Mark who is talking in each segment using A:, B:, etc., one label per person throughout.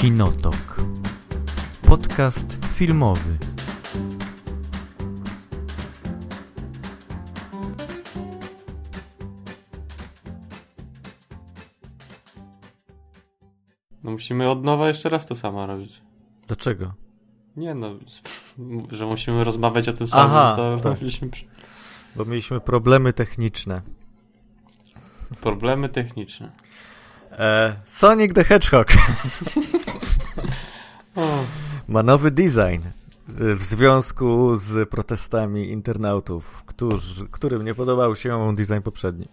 A: Kinotok. Podcast filmowy.
B: No musimy od nowa jeszcze raz to samo robić.
A: Dlaczego?
B: Nie no, że musimy rozmawiać o tym samym,
A: Aha,
B: co
A: tak.
B: robiliśmy. przy-
A: Bo mieliśmy problemy techniczne.
B: Problemy techniczne.
A: E, Sonic the Hedgehog ma nowy design e, w związku z protestami internautów, którzy, którym nie podobał się design poprzedni.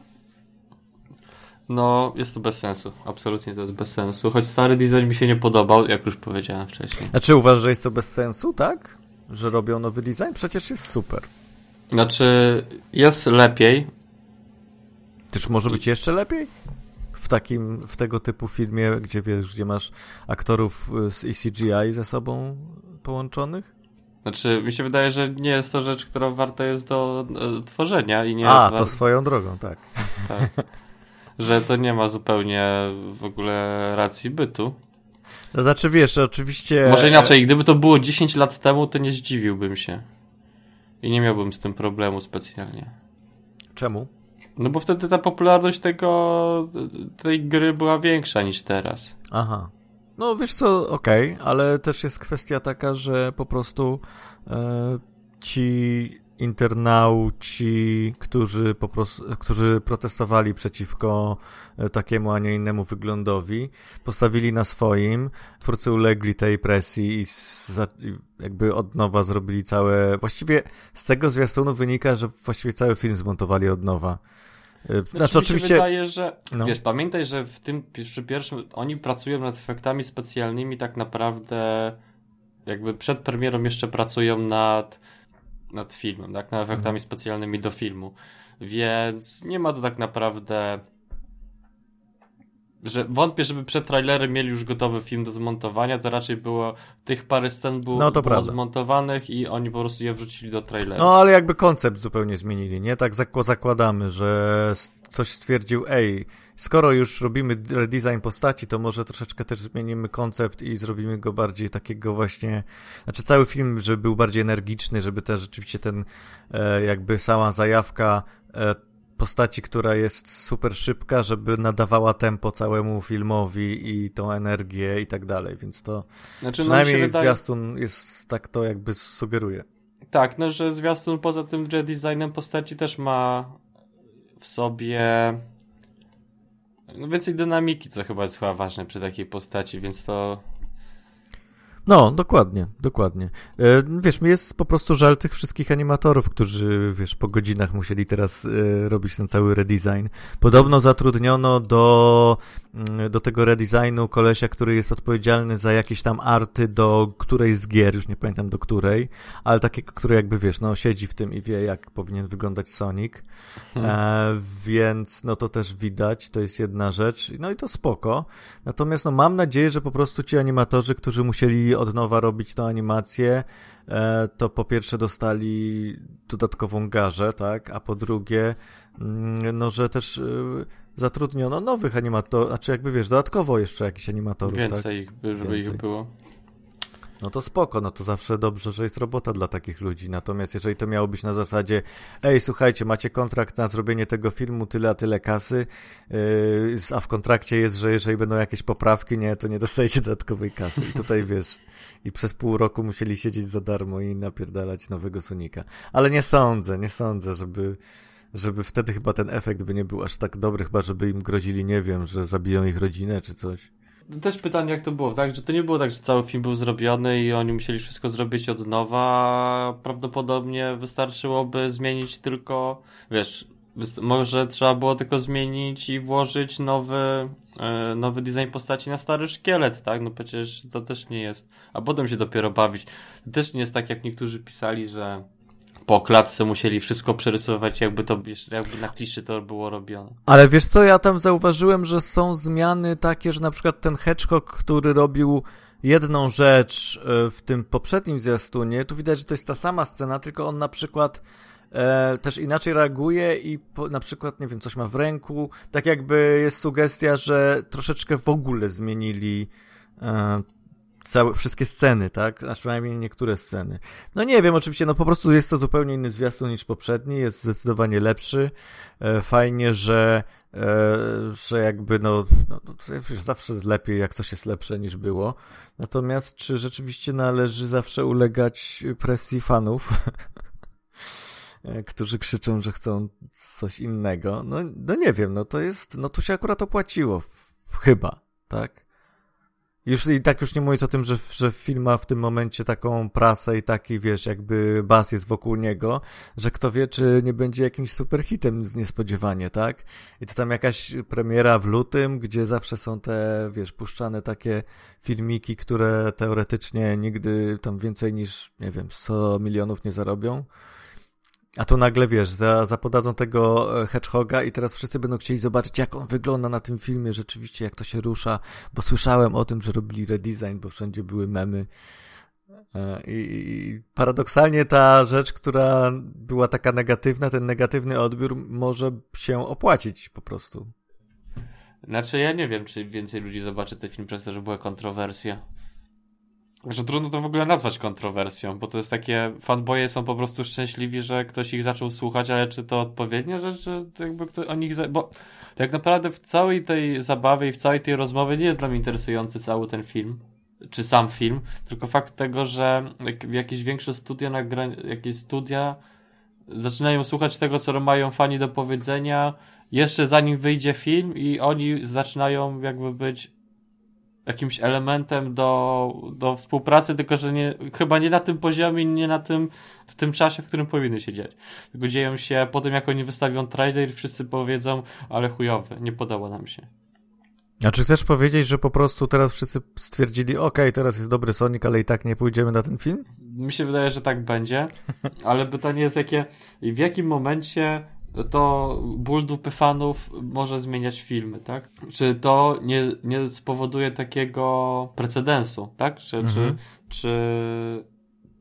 B: no, jest to bez sensu. Absolutnie to jest bez sensu. Choć stary design mi się nie podobał, jak już powiedziałem wcześniej.
A: A czy uważasz, że jest to bez sensu, tak? Że robią nowy design? Przecież jest super.
B: Znaczy, jest lepiej.
A: Czyż może być jeszcze lepiej? W takim, w tego typu filmie, gdzie wiesz, gdzie masz aktorów y, z ECGI ze sobą połączonych?
B: Znaczy, mi się wydaje, że nie jest to rzecz, która warta jest do e, tworzenia i nie
A: A, to
B: war-
A: swoją drogą, tak.
B: tak, że to nie ma zupełnie w ogóle racji bytu.
A: To znaczy, wiesz, oczywiście...
B: Może inaczej, gdyby to było 10 lat temu, to nie zdziwiłbym się. I nie miałbym z tym problemu specjalnie.
A: Czemu?
B: No bo wtedy ta popularność tego, tej gry była większa niż teraz.
A: Aha. No wiesz co, okej, ale też jest kwestia taka, że po prostu e, ci internauci, którzy po prostu, którzy protestowali przeciwko e, takiemu, a nie innemu wyglądowi, postawili na swoim, twórcy ulegli tej presji i jakby od nowa zrobili całe, właściwie z tego zwiastunu wynika, że właściwie cały film zmontowali od nowa. E, Znaczy,
B: Znaczy, mi
A: oczywiście...
B: się wydaje, że
A: No.
B: wiesz, pamiętaj, że w tym przy pierwszym oni pracują nad efektami specjalnymi tak naprawdę jakby przed premierą jeszcze pracują nad nad filmem, tak, nad efektami
A: Mhm.
B: specjalnymi do filmu. Więc nie ma to tak naprawdę że wątpię, żeby przed trailerem mieli już gotowy film do zmontowania, to raczej było tych parę scen było,
A: No
B: było zmontowanych i oni po prostu je wrzucili do trailera.
A: No, ale jakby koncept zupełnie zmienili, nie? Tak zak- zakładamy, że coś stwierdził, ej, skoro już robimy redesign postaci, to może troszeczkę też zmienimy koncept i zrobimy go bardziej takiego właśnie, znaczy cały film, żeby był bardziej energiczny, żeby też rzeczywiście ten, e, jakby sama zajawka e, postaci, która jest super szybka, żeby nadawała tempo całemu filmowi i tą energię i tak dalej, więc to
B: Znaczy, no,
A: przynajmniej
B: wydaje,
A: zwiastun jest tak to jakby sugeruje.
B: Tak, no że zwiastun poza tym redesignem postaci też ma w sobie no, więcej dynamiki, co chyba jest chyba ważne przy takiej postaci, więc to
A: No, dokładnie, dokładnie. E, Wiesz, mi jest po prostu żal tych wszystkich animatorów, którzy, wiesz, po godzinach musieli teraz e, robić ten cały redesign. Podobno zatrudniono do, mm, do tego redesignu kolesia, który jest odpowiedzialny za jakieś tam arty do którejś z gier, już nie pamiętam do której, ale takiego, który jakby, wiesz, no siedzi w tym i wie, jak powinien wyglądać Sonic. E, więc no to też widać, to jest jedna rzecz, no i to spoko. Natomiast no mam nadzieję, że po prostu ci animatorzy, którzy musieli od nowa robić tą animację, e, to po pierwsze dostali dodatkową garzę, tak, a po drugie, mm, no że też e, zatrudniono nowych animatorów, znaczy jakby wiesz, dodatkowo jeszcze jakichś animatorów, tak?
B: więcej ich, by- żeby
A: Więcej.
B: ich było.
A: No to spoko, no to zawsze dobrze, że jest robota dla takich ludzi. Natomiast jeżeli to miało być na zasadzie, ej, słuchajcie, macie kontrakt na zrobienie tego filmu, tyle a tyle kasy, yy, a w kontrakcie jest, że jeżeli będą jakieś poprawki, nie, to nie dostajecie dodatkowej kasy. I tutaj wiesz, i przez pół roku musieli siedzieć za darmo i napierdalać nowego Sonika. Ale nie sądzę, nie sądzę, żeby żeby wtedy chyba ten efekt by nie był aż tak dobry, chyba żeby im grozili, nie wiem, że zabiją ich rodzinę czy coś.
B: Też pytanie, jak to było, tak? Że to nie było tak, że cały film był zrobiony i oni musieli wszystko zrobić od nowa. Prawdopodobnie wystarczyłoby zmienić tylko, wiesz, może trzeba było tylko zmienić i włożyć nowy, e, nowy design postaci na stary szkielet, tak? No przecież to też nie jest. A potem się dopiero bawić. To też nie jest tak, jak niektórzy pisali, że po klatce musieli wszystko przerysować, jakby to, jakby na kliszy to było robione.
A: Ale wiesz co, ja tam zauważyłem, że są zmiany takie, że na przykład ten Hedgehog, który robił jedną rzecz e, w tym poprzednim zwiastunie, tu widać, że to jest ta sama scena, tylko on na przykład e, też inaczej reaguje i po, na przykład, nie wiem, coś ma w ręku, tak jakby jest sugestia, że troszeczkę w ogóle zmienili e, całe, wszystkie sceny, tak? A przynajmniej niektóre sceny. No nie wiem, oczywiście, no po prostu jest to zupełnie inny zwiastun niż poprzedni, jest zdecydowanie lepszy. E, fajnie, że, e, że jakby, no, no zawsze jest lepiej, jak coś jest lepsze niż było. Natomiast czy rzeczywiście należy zawsze ulegać presji fanów? E, którzy krzyczą, że chcą coś innego. No, no nie wiem, no to jest, no tu się akurat opłaciło, chyba, tak? Już i tak już nie mówiąc o tym, że, że film ma w tym momencie taką prasę i taki, wiesz, jakby bas jest wokół niego, że kto wie, czy nie będzie jakimś superhitem niespodziewanie, tak? I to tam jakaś premiera w lutym, gdzie zawsze są te, wiesz, puszczane takie filmiki, które teoretycznie nigdy tam więcej niż, nie wiem, 100 milionów nie zarobią. A tu nagle, wiesz, za, zapodadzą tego e, hedgehoga i teraz wszyscy będą chcieli zobaczyć, jak on wygląda na tym filmie, rzeczywiście, jak to się rusza, bo słyszałem o tym, że robili redesign, bo wszędzie były memy. E, I, paradoksalnie ta rzecz, która była taka negatywna, ten negatywny odbiór może się opłacić po prostu.
B: Znaczy, ja nie wiem, czy więcej ludzi zobaczy ten film przez to, że była kontrowersja. Że trudno to w ogóle nazwać kontrowersją, bo to jest takie, fanboye są po prostu szczęśliwi, że ktoś ich zaczął słuchać, ale czy to odpowiednia rzecz, że jakby ktoś o nich, bo tak naprawdę w całej tej zabawie i w całej tej rozmowie nie jest dla mnie interesujący cały ten film, czy sam film, tylko fakt tego, że jakieś większe studia nagrań, jakieś studia zaczynają słuchać tego, co mają fani do powiedzenia, jeszcze zanim wyjdzie film i oni zaczynają jakby być jakimś elementem do, do współpracy, tylko że nie, chyba nie na tym poziomie, nie na tym, w tym czasie, w którym powinny się dziać. Tylko dzieją się po tym, jak oni wystawią trailer i wszyscy powiedzą, ale chujowy, nie podoba nam się.
A: A czy chcesz powiedzieć, że po prostu teraz wszyscy stwierdzili, ok, teraz jest dobry Sonic, ale i tak nie pójdziemy na ten film?
B: Mi się wydaje, że tak będzie, ale pytanie jest jakie, w jakim momencie to ból dupy fanów może zmieniać filmy, tak? Czy to nie, nie spowoduje takiego precedensu, tak? Czy, mhm. czy, czy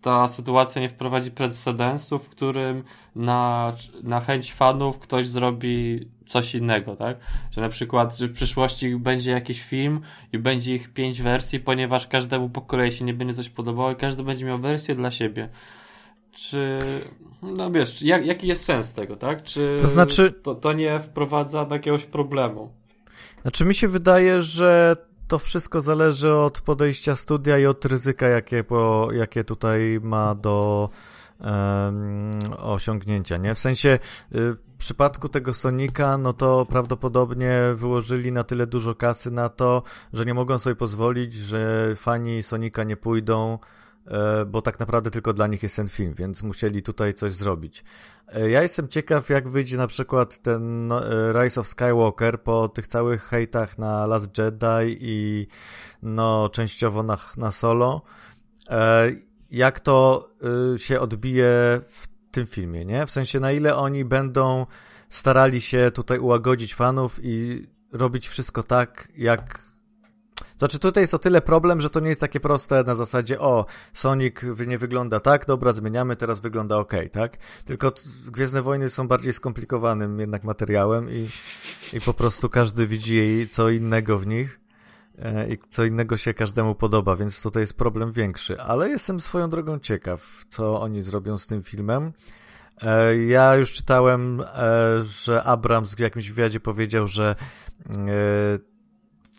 B: ta sytuacja nie wprowadzi precedensu, w którym na, na chęć fanów ktoś zrobi coś innego, tak? Że na przykład że w przyszłości będzie jakiś film i będzie ich pięć wersji, ponieważ każdemu po kolei się nie będzie coś podobało i każdy będzie miał wersję dla siebie. Czy, no wiesz, jak, jaki jest sens tego, tak? Czy
A: to znaczy,
B: to, to nie wprowadza do jakiegoś problemu?
A: Znaczy mi się wydaje, że to wszystko zależy od podejścia studia i od ryzyka, jakie, po, jakie tutaj ma do um, osiągnięcia, nie? W sensie y, w przypadku tego Sonika, no to prawdopodobnie wyłożyli na tyle dużo kasy na to, że nie mogą sobie pozwolić, że fani Sonika nie pójdą bo tak naprawdę tylko dla nich jest ten film, więc musieli tutaj coś zrobić. E, ja jestem ciekaw, jak wyjdzie na przykład ten no, e, Rise of Skywalker po tych całych hejtach na Last Jedi i no częściowo na, na Solo. Jak to się odbije w tym filmie, nie? W sensie na ile oni będą starali się tutaj ułagodzić fanów i robić wszystko tak, jak znaczy tutaj jest o tyle problem, że to nie jest takie proste na zasadzie o, Sonic nie wygląda tak, dobra, zmieniamy, teraz wygląda ok, tak? Tylko Gwiezdne Wojny są bardziej skomplikowanym jednak materiałem i, i po prostu każdy widzi co innego w nich e, i co innego się każdemu podoba, więc tutaj jest problem większy. Ale jestem swoją drogą ciekaw, co oni zrobią z tym filmem. E, ja już czytałem, e, że Abrams w jakimś wywiadzie powiedział, że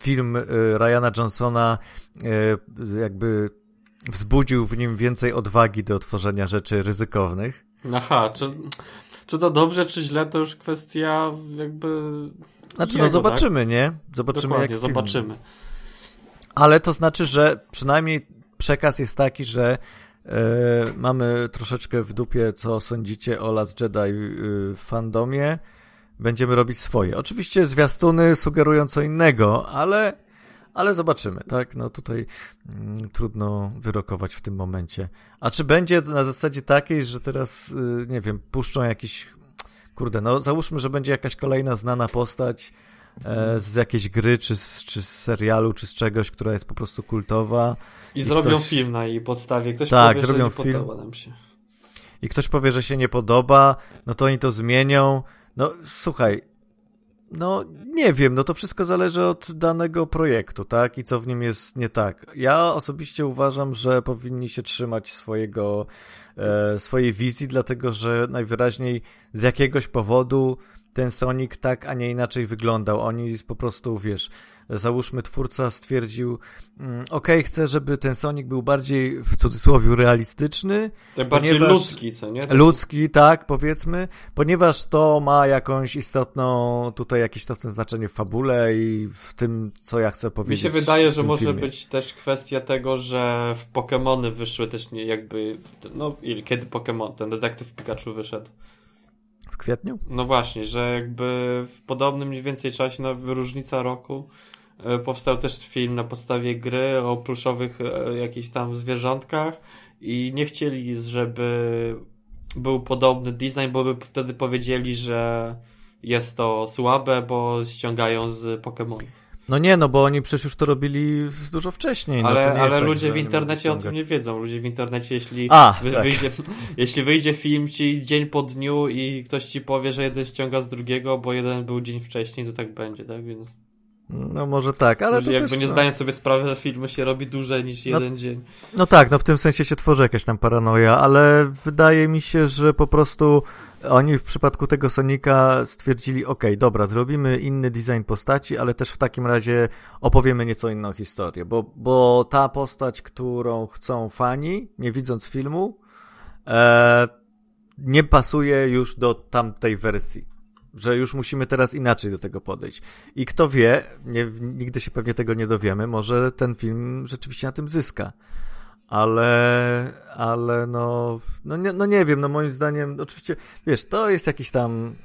A: film y, Ryana Johnsona y, jakby wzbudził w nim więcej odwagi do tworzenia rzeczy ryzykownych.
B: Aha, czy, czy to dobrze, czy źle, to już kwestia jakby.
A: Znaczy, jego, no zobaczymy, tak? nie? Zobaczymy,
B: Dokładnie,
A: jak
B: zobaczymy.
A: Ale to znaczy, że przynajmniej przekaz jest taki, że e, mamy troszeczkę w dupie, co sądzicie o Last Jedi w fandomie będziemy robić swoje. Oczywiście zwiastuny sugerują co innego, ale, ale zobaczymy, tak? No tutaj mm, trudno wyrokować w tym momencie. A czy będzie na zasadzie takiej, że teraz, y, nie wiem, puszczą jakiś, kurde, no załóżmy, że będzie jakaś kolejna znana postać e, z jakiejś gry, czy z, czy z serialu, czy z czegoś, która jest po prostu kultowa.
B: I, i zrobią ktoś... film na jej podstawie. Ktoś
A: tak,
B: powie,
A: zrobią
B: film.
A: I ktoś powie, że się nie podoba, no to oni to zmienią no słuchaj, no nie wiem, no to wszystko zależy od danego projektu, tak? I co w nim jest nie tak. Ja osobiście uważam, że powinni się trzymać swojego, e, swojej wizji, dlatego że najwyraźniej z jakiegoś powodu ten Sonic tak, a nie inaczej wyglądał. Oni po prostu, wiesz, załóżmy twórca stwierdził, mm, ok, chcę, żeby ten Sonic był bardziej w cudzysłowie realistyczny.
B: Tak bardziej ludzki, co nie?
A: Ludzki, tak, powiedzmy, ponieważ to ma jakąś istotną, tutaj jakieś istotne znaczenie w fabule i w tym, co ja chcę powiedzieć.
B: Mi się wydaje, że może filmie. być też kwestia tego, że w Pokémony wyszły też nie jakby, no kiedy Pokémon, ten detektyw Pikachu wyszedł
A: w kwietniu?
B: No właśnie, że jakby w podobnym mniej więcej czasie, na różnica roku, powstał też film na podstawie gry o pluszowych e, jakichś tam zwierzątkach i nie chcieli, żeby był podobny design, bo by wtedy powiedzieli, że jest to słabe, bo ściągają z Pokémonów.
A: No nie, no bo oni przecież już to robili dużo wcześniej.
B: No ale,
A: no
B: ale tak, ludzie w internecie o tym nie wiedzą. Ludzie w internecie, jeśli,
A: A, wy, tak.
B: wyjdzie, jeśli wyjdzie film ci dzień po dniu i ktoś ci powie, że jeden ściąga z drugiego, bo jeden był dzień wcześniej, to tak będzie, tak? Więc...
A: No może tak, ale
B: Ludzie
A: to
B: jakby
A: też,
B: nie
A: no.
B: zdają sobie sprawy, że filmy się robi dłużej niż jeden
A: no,
B: dzień.
A: No tak, no w tym sensie się tworzy jakaś tam paranoja, ale wydaje mi się, że po prostu oni w przypadku tego Sonika stwierdzili, ok, dobra, zrobimy inny design postaci, ale też w takim razie opowiemy nieco inną historię, bo, bo ta postać, którą chcą fani, nie widząc filmu, e, nie pasuje już do tamtej wersji. Że już musimy teraz inaczej do tego podejść. I kto wie, nie, nigdy się pewnie tego nie dowiemy, może ten film rzeczywiście na tym zyska ale, ale no, no nie, no nie wiem, no moim zdaniem, oczywiście, wiesz, to jest jakiś tam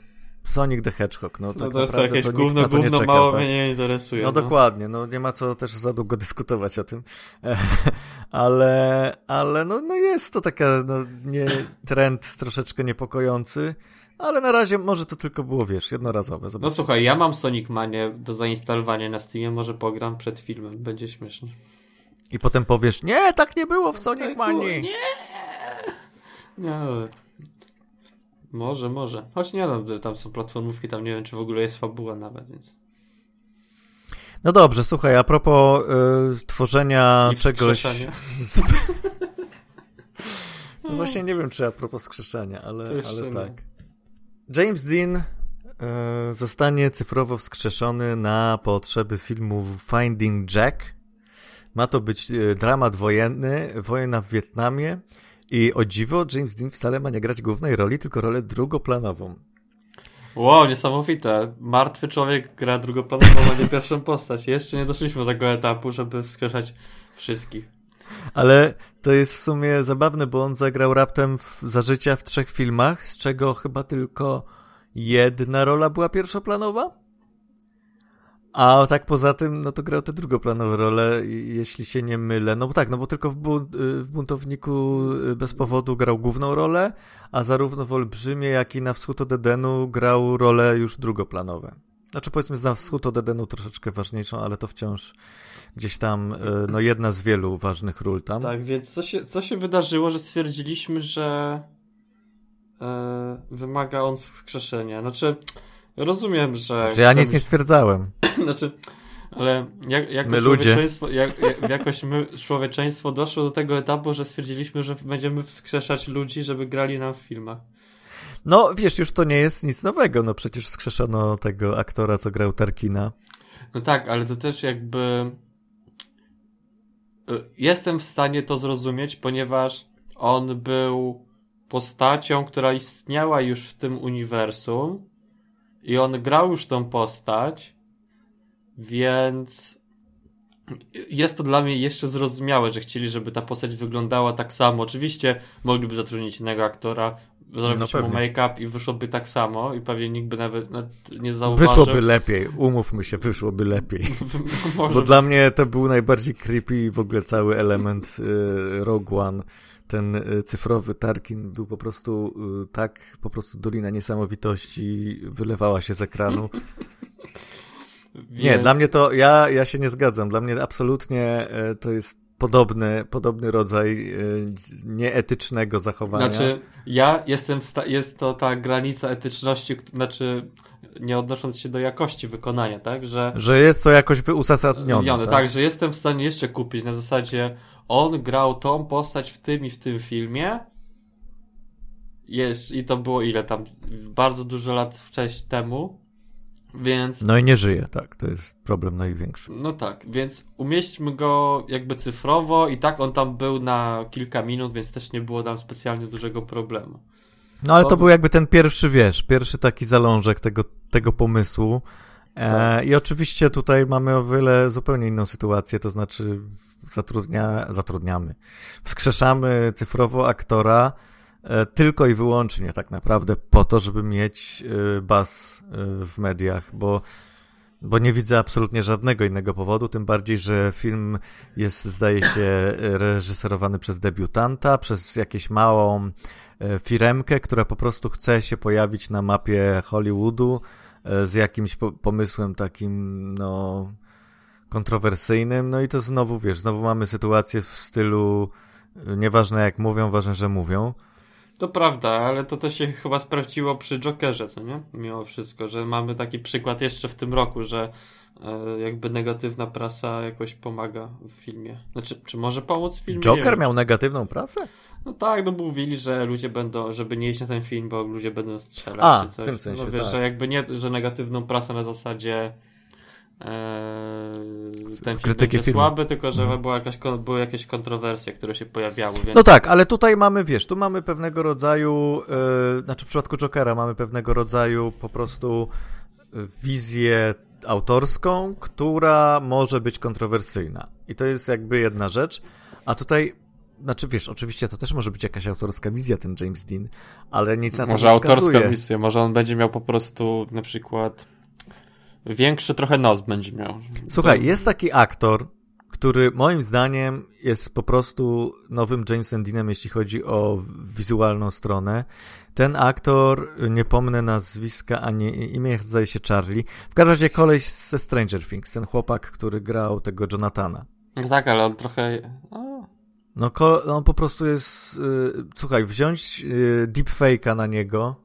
A: Sonic the Hedgehog, no,
B: no
A: tak
B: to jest
A: naprawdę
B: jakieś
A: to
B: gówno,
A: na to
B: gówno
A: czeka,
B: mało
A: tak?
B: mnie nie interesuje.
A: No,
B: no,
A: dokładnie, no nie ma co też za długo dyskutować o tym, ale, ale no, no jest to taka, no nie, trend troszeczkę niepokojący, ale na razie może to tylko było, wiesz, jednorazowe.
B: No słuchaj, ja mam Sonic Manie do zainstalowania na Steamie, może pogram przed filmem, będzie śmiesznie.
A: I potem powiesz, nie, tak nie było w Sonic tak Manii.
B: Nie. Nie. Może, może. Choć nie no, tam są platformówki, tam nie wiem, czy w ogóle jest fabuła nawet, więc.
A: No dobrze, słuchaj, a propos y, tworzenia czegoś. Z... no właśnie nie wiem, czy a propos skrzeszenia, ale, ale tak. James Dean y, zostanie cyfrowo wskrzeszony na potrzeby filmu Finding Jack ma to być e, dramat wojenny, wojna w Wietnamie i o dziwo James Dean wcale ma nie grać głównej roli, tylko rolę drugoplanową.
B: Wow, niesamowite. Martwy człowiek gra drugoplanową, a nie pierwszą postać. Jeszcze nie doszliśmy do tego etapu, żeby wskrzeszać wszystkich.
A: Ale to jest w sumie zabawne, bo on zagrał raptem w, za życia w trzech filmach, z czego chyba tylko jedna rola była pierwszoplanowa? A tak poza tym, no to grał te drugoplanowe role, jeśli się nie mylę. No bo tak, no bo tylko w, y, w Buntowniku y, bez powodu grał główną rolę, a zarówno w Olbrzymie, jak i na Wschód od Edenu grał role już drugoplanowe. Znaczy powiedzmy na Wschód od Edenu troszeczkę ważniejszą, ale to wciąż gdzieś tam, y, no jedna z wielu ważnych ról tam.
B: Tak, więc co się, co się wydarzyło, że stwierdziliśmy, że e, wymaga on wskrzeszenia? Znaczy... Rozumiem, że.
A: Że ja nic nie stwierdzałem.
B: znaczy, ale jak, jako
A: my
B: człowieczeństwo, jak, jak, jakoś my, człowieczeństwo doszło do tego etapu, że stwierdziliśmy, że będziemy wskrzeszać ludzi, żeby grali nam w filmach.
A: No, wiesz, już to nie jest nic nowego. No przecież wskrzeszono tego aktora, co grał Tarkina.
B: No tak, ale to też jakby. Jestem w stanie to zrozumieć, ponieważ on był postacią, która istniała już w tym uniwersum i on grał już tą postać, więc jest to dla mnie jeszcze zrozumiałe, że chcieli, żeby ta postać wyglądała tak samo. Oczywiście mogliby zatrudnić innego aktora, zrobić no mu make-up i wyszłoby tak samo i pewnie nikt by nawet, nawet nie zauważył.
A: Wyszłoby lepiej, umówmy się, wyszłoby lepiej. Bo dla mnie to był najbardziej creepy w ogóle cały element y, Rogue One ten e, cyfrowy Tarkin był po prostu e, tak, po prostu dolina niesamowitości wylewała się z ekranu. Nie, dla mnie to, ja, ja się nie zgadzam. Dla mnie absolutnie e, to jest podobny, podobny rodzaj y, nieetycznego zachowania.
B: Znaczy, ja jestem, jest to ta granica etyczności, znaczy nie odnosząc się do jakości wykonania, tak? Że,
A: że jest to jakoś uzasadnione.
B: Tak? tak, że jestem w stanie jeszcze kupić na zasadzie on grał tą postać w tym i w tym filmie i to było ile tam, bardzo dużo lat wcześniej temu, więc...
A: No i nie żyje, tak, to jest problem największy.
B: No tak, więc umieśćmy go jakby cyfrowo i tak on tam był na kilka minut, więc też nie było tam specjalnie dużego problemu.
A: No ale to, to był jakby ten pierwszy, wiesz, pierwszy taki zalążek tego, tego pomysłu. E, tak. I oczywiście tutaj mamy o wiele zupełnie inną sytuację, to znaczy zatrudnia, zatrudniamy, wskrzeszamy cyfrowo aktora tylko i wyłącznie tak naprawdę po to, żeby mieć e, baz e, w mediach, bo bo nie widzę absolutnie żadnego innego powodu, tym bardziej, że film jest, zdaje się, reżyserowany przez debiutanta, przez jakieś małą firemkę, która po prostu chce się pojawić na mapie Hollywoodu z jakimś pomysłem takim, no, kontrowersyjnym, no i to znowu, wiesz, znowu mamy sytuację w stylu nieważne jak mówią, ważne, że mówią.
B: To prawda, ale to też się chyba sprawdziło przy Jokerze, co nie? Mimo wszystko, że mamy taki przykład jeszcze w tym roku, że e, jakby negatywna prasa jakoś pomaga w filmie. Znaczy, czy może pomóc w filmie?
A: Joker miał negatywną prasę?
B: No tak, no mówili, że ludzie będą, żeby nie iść na ten film, bo ludzie będą strzelać.
A: A, w tym sensie,
B: no, wiesz,
A: tak.
B: że jakby nie, że negatywną prasę na zasadzie ten film będzie filmu. słaby, tylko że mhm. była jakaś, były jakieś kontrowersje, które się pojawiały. Więc...
A: No tak, ale tutaj mamy, wiesz, tu mamy pewnego rodzaju, yy, znaczy w przypadku Jokera mamy pewnego rodzaju po prostu wizję autorską, która może być kontrowersyjna. I to jest jakby jedna rzecz. A tutaj znaczy wiesz, oczywiście to też może być jakaś autorska wizja ten James Dean, ale nic na to
B: może nie Może autorska wizja, może on będzie miał po prostu na przykład Większy trochę nos będzie miał.
A: Słuchaj, jest taki aktor, który moim zdaniem jest po prostu nowym Jamesem Deanem, jeśli chodzi o wizualną stronę. Ten aktor, nie pomnę nazwiska ani imię, zdaje się Charlie. W każdym razie koleś ze Stranger Things, ten chłopak, który grał tego Jonathana.
B: No tak, ale on trochę...
A: No, on po prostu jest... Yy, słuchaj, wziąć yy, deepfake'a na niego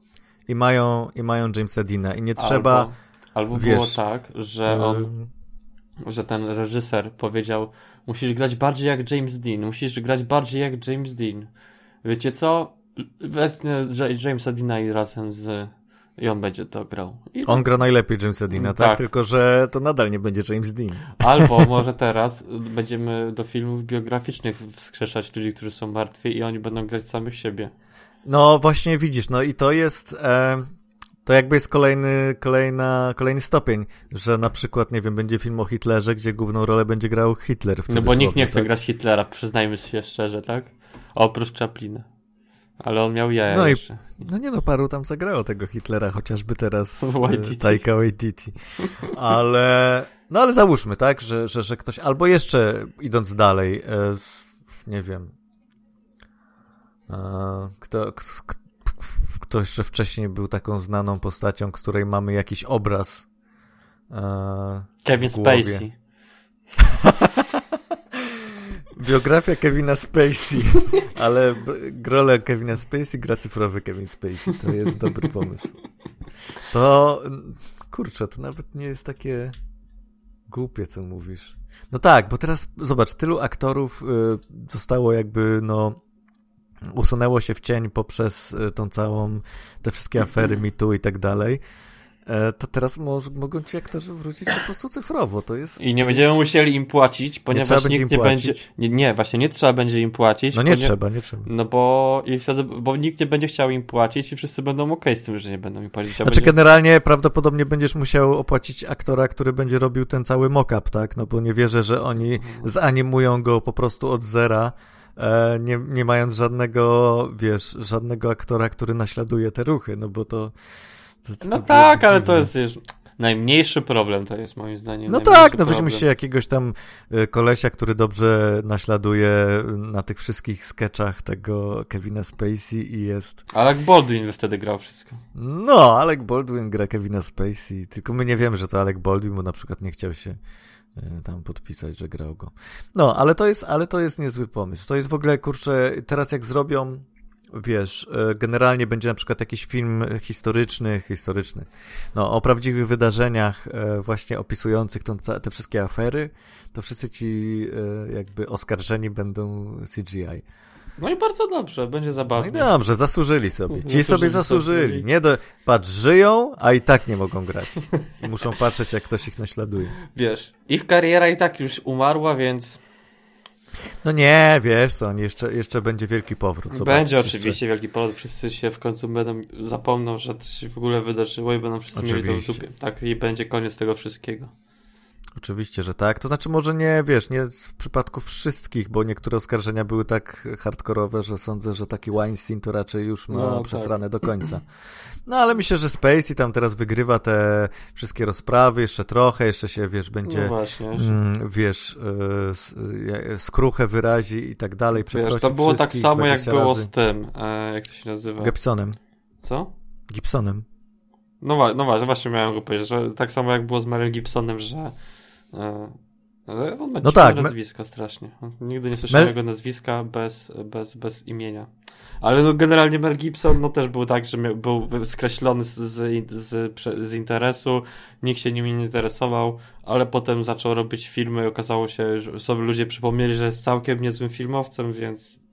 A: i mają, i mają Jamesa Deana i nie trzeba...
B: Albo Albo Wiesz, było tak, że on, że ten reżyser powiedział, musisz grać bardziej jak James Dean, musisz grać bardziej jak James Dean. Wiecie co? Wezmę Jamesa Deana i razem z i on będzie to grał. I
A: on gra najlepiej Jamesa Deana, tak? tak? Tylko, że to nadal nie będzie James Dean.
B: Albo może teraz będziemy do filmów biograficznych wskrzeszać ludzi, którzy są martwi i oni będą grać samych siebie.
A: No właśnie widzisz, no i to jest... E to jakby jest kolejny, kolejna, kolejny stopień, że na przykład, nie wiem, będzie film o Hitlerze, gdzie główną rolę będzie grał Hitler.
B: no bo nikt nie chce tak? grać Hitlera, przyznajmy się szczerze, tak? Oprócz Chaplina. Ale on miał jaja
A: no
B: jeszcze.
A: I, no nie no, paru tam zagrało tego Hitlera, chociażby teraz e, Taika Waititi. Ale, no ale załóżmy, tak, że, że, że ktoś, albo jeszcze idąc dalej, e, nie wiem, e, kto, kto ktoś, że wcześniej był taką znaną postacią, której mamy jakiś obraz.
B: E, Kevin Spacey.
A: Biografia Kevina Spacey, ale rolę Kevina Spacey gra cyfrowy Kevin Spacey. To jest dobry pomysł. To, kurczę, to nawet nie jest takie głupie, co mówisz. No tak, bo teraz, zobacz, tylu aktorów y, zostało jakby, no, usunęło się w cień poprzez e, tą całą, te wszystkie afery mitu i tak dalej, e, to teraz mo mogą ci aktorzy wrócić po prostu cyfrowo. To jest,
B: I nie będziemy jest... musieli im płacić, ponieważ nie nikt nie płacić. będzie. Nie, nie, właśnie nie trzeba będzie im płacić.
A: No nie trzeba, nie trzeba.
B: No bo i wtedy, bo nikt nie będzie chciał im płacić i wszyscy będą ok z tym, że nie będą im płacić.
A: Znaczy będzie... generalnie prawdopodobnie będziesz musiał opłacić aktora, który będzie robił ten cały mock-up, tak? No bo nie wierzę, że oni mhm. zanimują go po prostu od zera nie, nie mając żadnego, wiesz, żadnego aktora, który naśladuje te ruchy, no bo to...
B: to, to no tak, ale to jest najmniejszy problem, to jest moim zdaniem.
A: No tak, no weźmy się jakiegoś tam e, kolesia, który dobrze naśladuje na tych wszystkich sketchach tego Kevina Spacey i jest...
B: Alec Baldwin wtedy grał wszystko.
A: No, Alec Baldwin gra Kevina Spacey, tylko my nie wiemy, że to Alec Baldwin, bo na przykład nie chciał się e, tam podpisać, że grał go. No, ale to jest, ale to jest niezły pomysł. To jest w ogóle, kurczę, teraz jak zrobią, wiesz, e, generalnie będzie na przykład jakiś film historyczny, historyczny, no, o prawdziwych wydarzeniach e, właśnie opisujących tą, te wszystkie afery, to wszyscy ci jakby oskarżeni będą CGI.
B: No i bardzo dobrze, będzie zabawnie.
A: No i dobrze, zasłużyli sobie. Ci zasłużyli sobie zasłużyli. Sobie. Nie do... Patrz, żyją, a i tak nie mogą grać. I muszą patrzeć, jak ktoś ich naśladuje.
B: Wiesz, ich kariera i tak już umarła, więc...
A: No nie, wiesz co, jeszcze, jeszcze będzie wielki powrót.
B: Zobacz, będzie oczywiście jeszcze... wielki powrót. Wszyscy się w końcu będą zapomną, że to się w ogóle wydarzyło i będą wszyscy oczywiście. mieli to w dupie. Tak i będzie koniec tego wszystkiego.
A: Oczywiście, że tak. To znaczy, może nie, wiesz, nie w przypadku wszystkich, bo niektóre oskarżenia były tak hardkorowe, że sądzę, że taki Weinstein to raczej już ma no, przesrane tak. do końca. No ale myślę, że Spacey tam teraz wygrywa te wszystkie rozprawy, jeszcze trochę, jeszcze się, wiesz, będzie, no właśnie, mm, wiesz, yy, skruchę wyrazi i tak dalej,
B: wiesz, To było tak samo, jak było razy. z tym, e, jak to się nazywa?
A: Gibsonem.
B: Co?
A: Gibsonem.
B: No, no właśnie, właśnie miałem go powiedzieć, że tak samo jak było z Marem Gibsonem, że ale on ma no tak, nazwiska my... strasznie. Nigdy nie słyszałem Mel... jego nazwiska bez, bez, bez imienia. Ale no generalnie Mel Gibson no też był tak, że był skreślony z, z, z, z interesu, nikt się nim nie interesował, ale potem zaczął robić filmy i okazało się, że sobie ludzie przypomnieli, że jest całkiem niezłym filmowcem, więc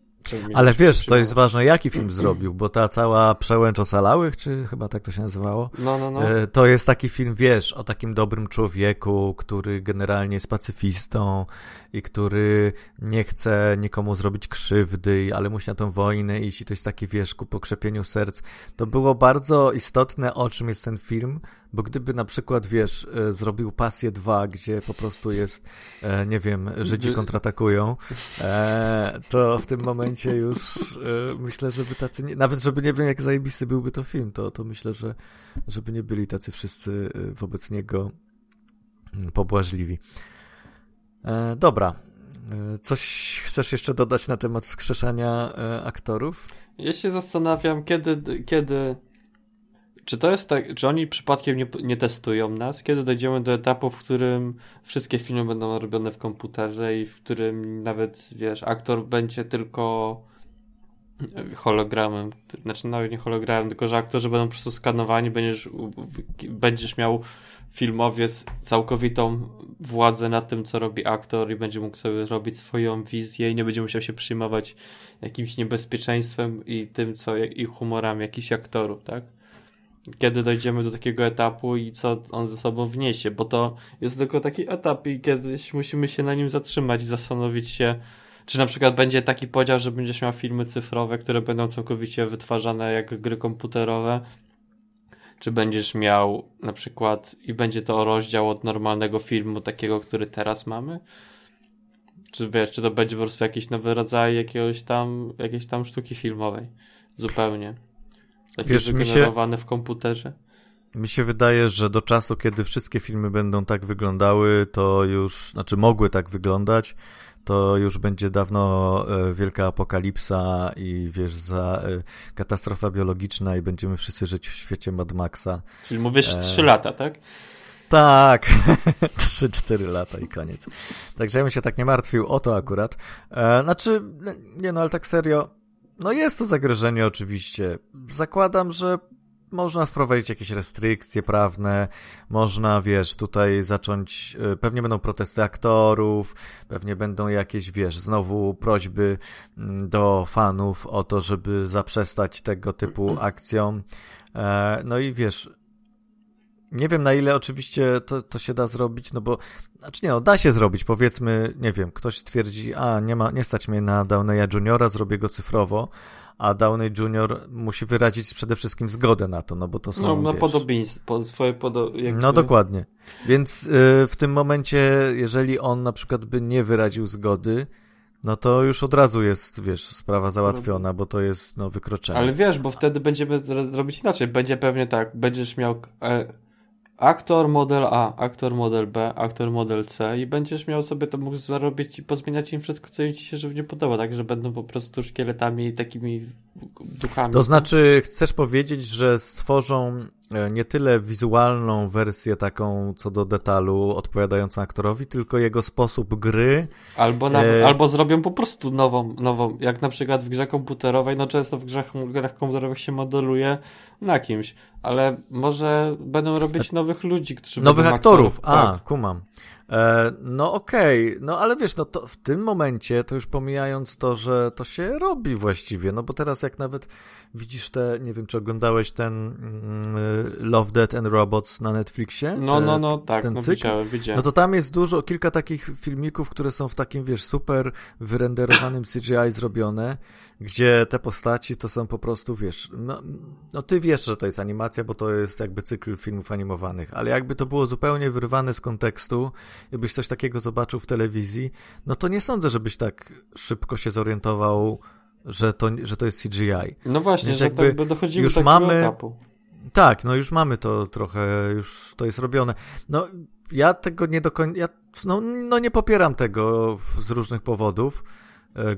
A: ale wiesz, to jest ważne, jaki film zrobił, bo ta cała Przełęcz Ocalałych, czy chyba tak to się nazywało,
B: no, no, no.
A: E, to jest taki film, wiesz, o takim dobrym człowieku, który generalnie jest pacyfistą i który nie chce nikomu zrobić krzywdy, ale musi na tę wojnę iść i to jest taki, wiesz, ku pokrzepieniu serc. To było bardzo istotne, o czym jest ten film, bo gdyby na przykład, wiesz, e, zrobił Pasję 2, gdzie po prostu jest, e, nie wiem, Żydzi kontratakują, e, to w tym momencie już myślę, żeby tacy, nie, nawet żeby nie wiem, jak zajebisty byłby to film, to, to myślę, że żeby nie byli tacy wszyscy wobec niego pobłażliwi. Dobra. Coś chcesz jeszcze dodać na temat wskrzeszania aktorów?
B: Ja się zastanawiam, kiedy, kiedy czy to jest tak, czy oni przypadkiem nie, nie testują nas, kiedy dojdziemy do etapu, w którym wszystkie filmy będą robione w komputerze i w którym nawet, wiesz, aktor będzie tylko hologramem, znaczy nawet nie hologramem, tylko że aktorzy będą po prostu skanowani, będziesz, będziesz miał filmowiec całkowitą władzę nad tym, co robi aktor i będzie mógł sobie robić swoją wizję i nie będzie musiał się przyjmować jakimś niebezpieczeństwem i tym, co i humorami jakichś aktorów, tak? kiedy dojdziemy do takiego etapu i co on ze sobą wniesie, bo to jest tylko taki etap i kiedyś musimy się na nim zatrzymać i zastanowić się, czy na przykład będzie taki podział, że będziesz miał filmy cyfrowe, które będą całkowicie wytwarzane jak gry komputerowe, czy będziesz miał na przykład i będzie to rozdział od normalnego filmu, takiego, który teraz mamy, czy wiesz, czy to będzie po prostu jakiś nowy rodzaj jakiegoś tam, jakiejś tam sztuki filmowej, zupełnie. Takie Wiesz, wygenerowane się, w komputerze?
A: Mi się wydaje, że do czasu, kiedy wszystkie filmy będą tak wyglądały, to już, znaczy mogły tak wyglądać, to już będzie dawno e, wielka apokalipsa i wiesz, za e, katastrofa biologiczna i będziemy wszyscy żyć w świecie Mad Maxa.
B: Czyli mówisz e... 3 lata, tak?
A: Tak, 3-4 lata i koniec. Także ja bym się tak nie martwił o to akurat. E, znaczy, nie no, ale tak serio, no jest to zagrożenie oczywiście. Zakładam, że można wprowadzić jakieś restrykcje prawne, można, wiesz, tutaj zacząć, e, pewnie będą protesty aktorów, pewnie będą jakieś, wiesz, znowu prośby mm, do fanów o to, żeby zaprzestać tego typu akcjom. E, no i wiesz, nie wiem na ile oczywiście to, to się da zrobić, no bo, znaczy nie, no da się zrobić, powiedzmy, nie wiem, ktoś stwierdzi, a nie ma, nie stać mnie na Downeya Juniora, zrobię go cyfrowo, a Downey Junior musi wyrazić przede wszystkim zgodę na to, no bo to są,
B: No,
A: no
B: podobieństwo, swoje podo...
A: Jakby... No dokładnie, więc y, w tym momencie, jeżeli on na przykład by nie wyraził zgody, no to już od razu jest, wiesz, sprawa załatwiona, bo to jest, no, wykroczenie.
B: Ale wiesz, bo wtedy będziemy robić inaczej, będzie pewnie tak, będziesz miał... E aktor model A, aktor model B, aktor model C i będziesz miał sobie to mógł zarobić i pozmieniać im wszystko, co im ci się żywnie podoba, tak, że będą po prostu szkieletami i takimi duchami.
A: To znaczy, chcesz powiedzieć, że stworzą nie tyle wizualną wersję taką co do detalu odpowiadającą aktorowi, tylko jego sposób gry.
B: Albo, e... albo zrobią po prostu nową, nową, jak na przykład w grze komputerowej, no często w grach, w grach komputerowych się modeluje na kimś, ale może będą robić nowych ludzi, którzy
A: Nowych aktorów, aktorów. a, tak. kumam. E, no okej, okay. no ale wiesz, no to w tym momencie, to już pomijając to, że to się robi właściwie, no bo teraz jak nawet widzisz te, nie wiem, czy oglądałeś ten mm, Love, Death and Robots na Netflixie?
B: No, te, no, no, tak, ten no, cykl? widziałem, widziałem.
A: No to tam jest dużo, kilka takich filmików, które są w takim, wiesz, super wyrenderowanym CGI zrobione, gdzie te postaci to są po prostu, wiesz, no, no ty wiesz, że to jest animacja, bo to jest jakby cykl filmów animowanych, ale jakby to było zupełnie wyrwane z kontekstu, jakbyś coś takiego zobaczył w telewizji, no to nie sądzę, żebyś tak szybko się zorientował, że to, że to jest CGI.
B: No właśnie, Więc że jakby tak dochodzimy już do mamy, etapu.
A: Tak, no już mamy to trochę, już to jest robione. No ja tego nie do końca, ja, no, no nie popieram tego z różnych powodów,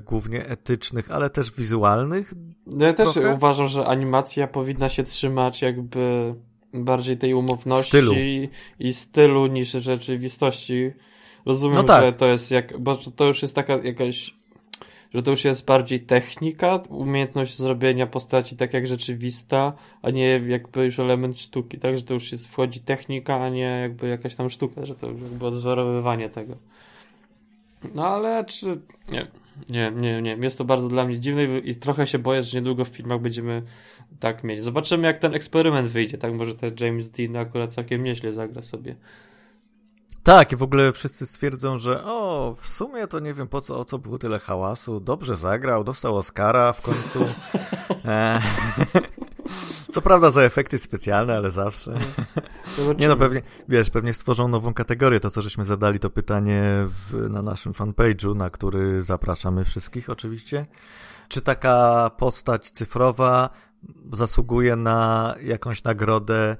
A: głównie etycznych, ale też wizualnych.
B: No ja też trochę. uważam, że animacja powinna się trzymać jakby bardziej tej umowności stylu. i stylu niż rzeczywistości. Rozumiem, no tak. że to jest jak, bo to już jest taka jakaś że to już jest bardziej technika, umiejętność zrobienia postaci tak jak rzeczywista, a nie jakby już element sztuki, tak, że to już jest, wchodzi technika, a nie jakby jakaś tam sztuka, że to już jakby odzorowywanie tego. No ale czy... Nie, nie, nie, nie. Jest to bardzo dla mnie dziwne i trochę się boję, że niedługo w filmach będziemy tak mieć. Zobaczymy jak ten eksperyment wyjdzie, tak? Może ten James Dean akurat całkiem nieźle zagra sobie.
A: Tak, i w ogóle wszyscy stwierdzą, że o, w sumie to nie wiem po co, o co było tyle hałasu, dobrze zagrał, dostał Oscara w końcu. E, co prawda za efekty specjalne, ale zawsze. Nie no, pewnie, wiesz, pewnie stworzą nową kategorię, to co żeśmy zadali to pytanie w, na naszym fanpage'u, na który zapraszamy wszystkich oczywiście. Czy taka postać cyfrowa zasługuje na jakąś nagrodę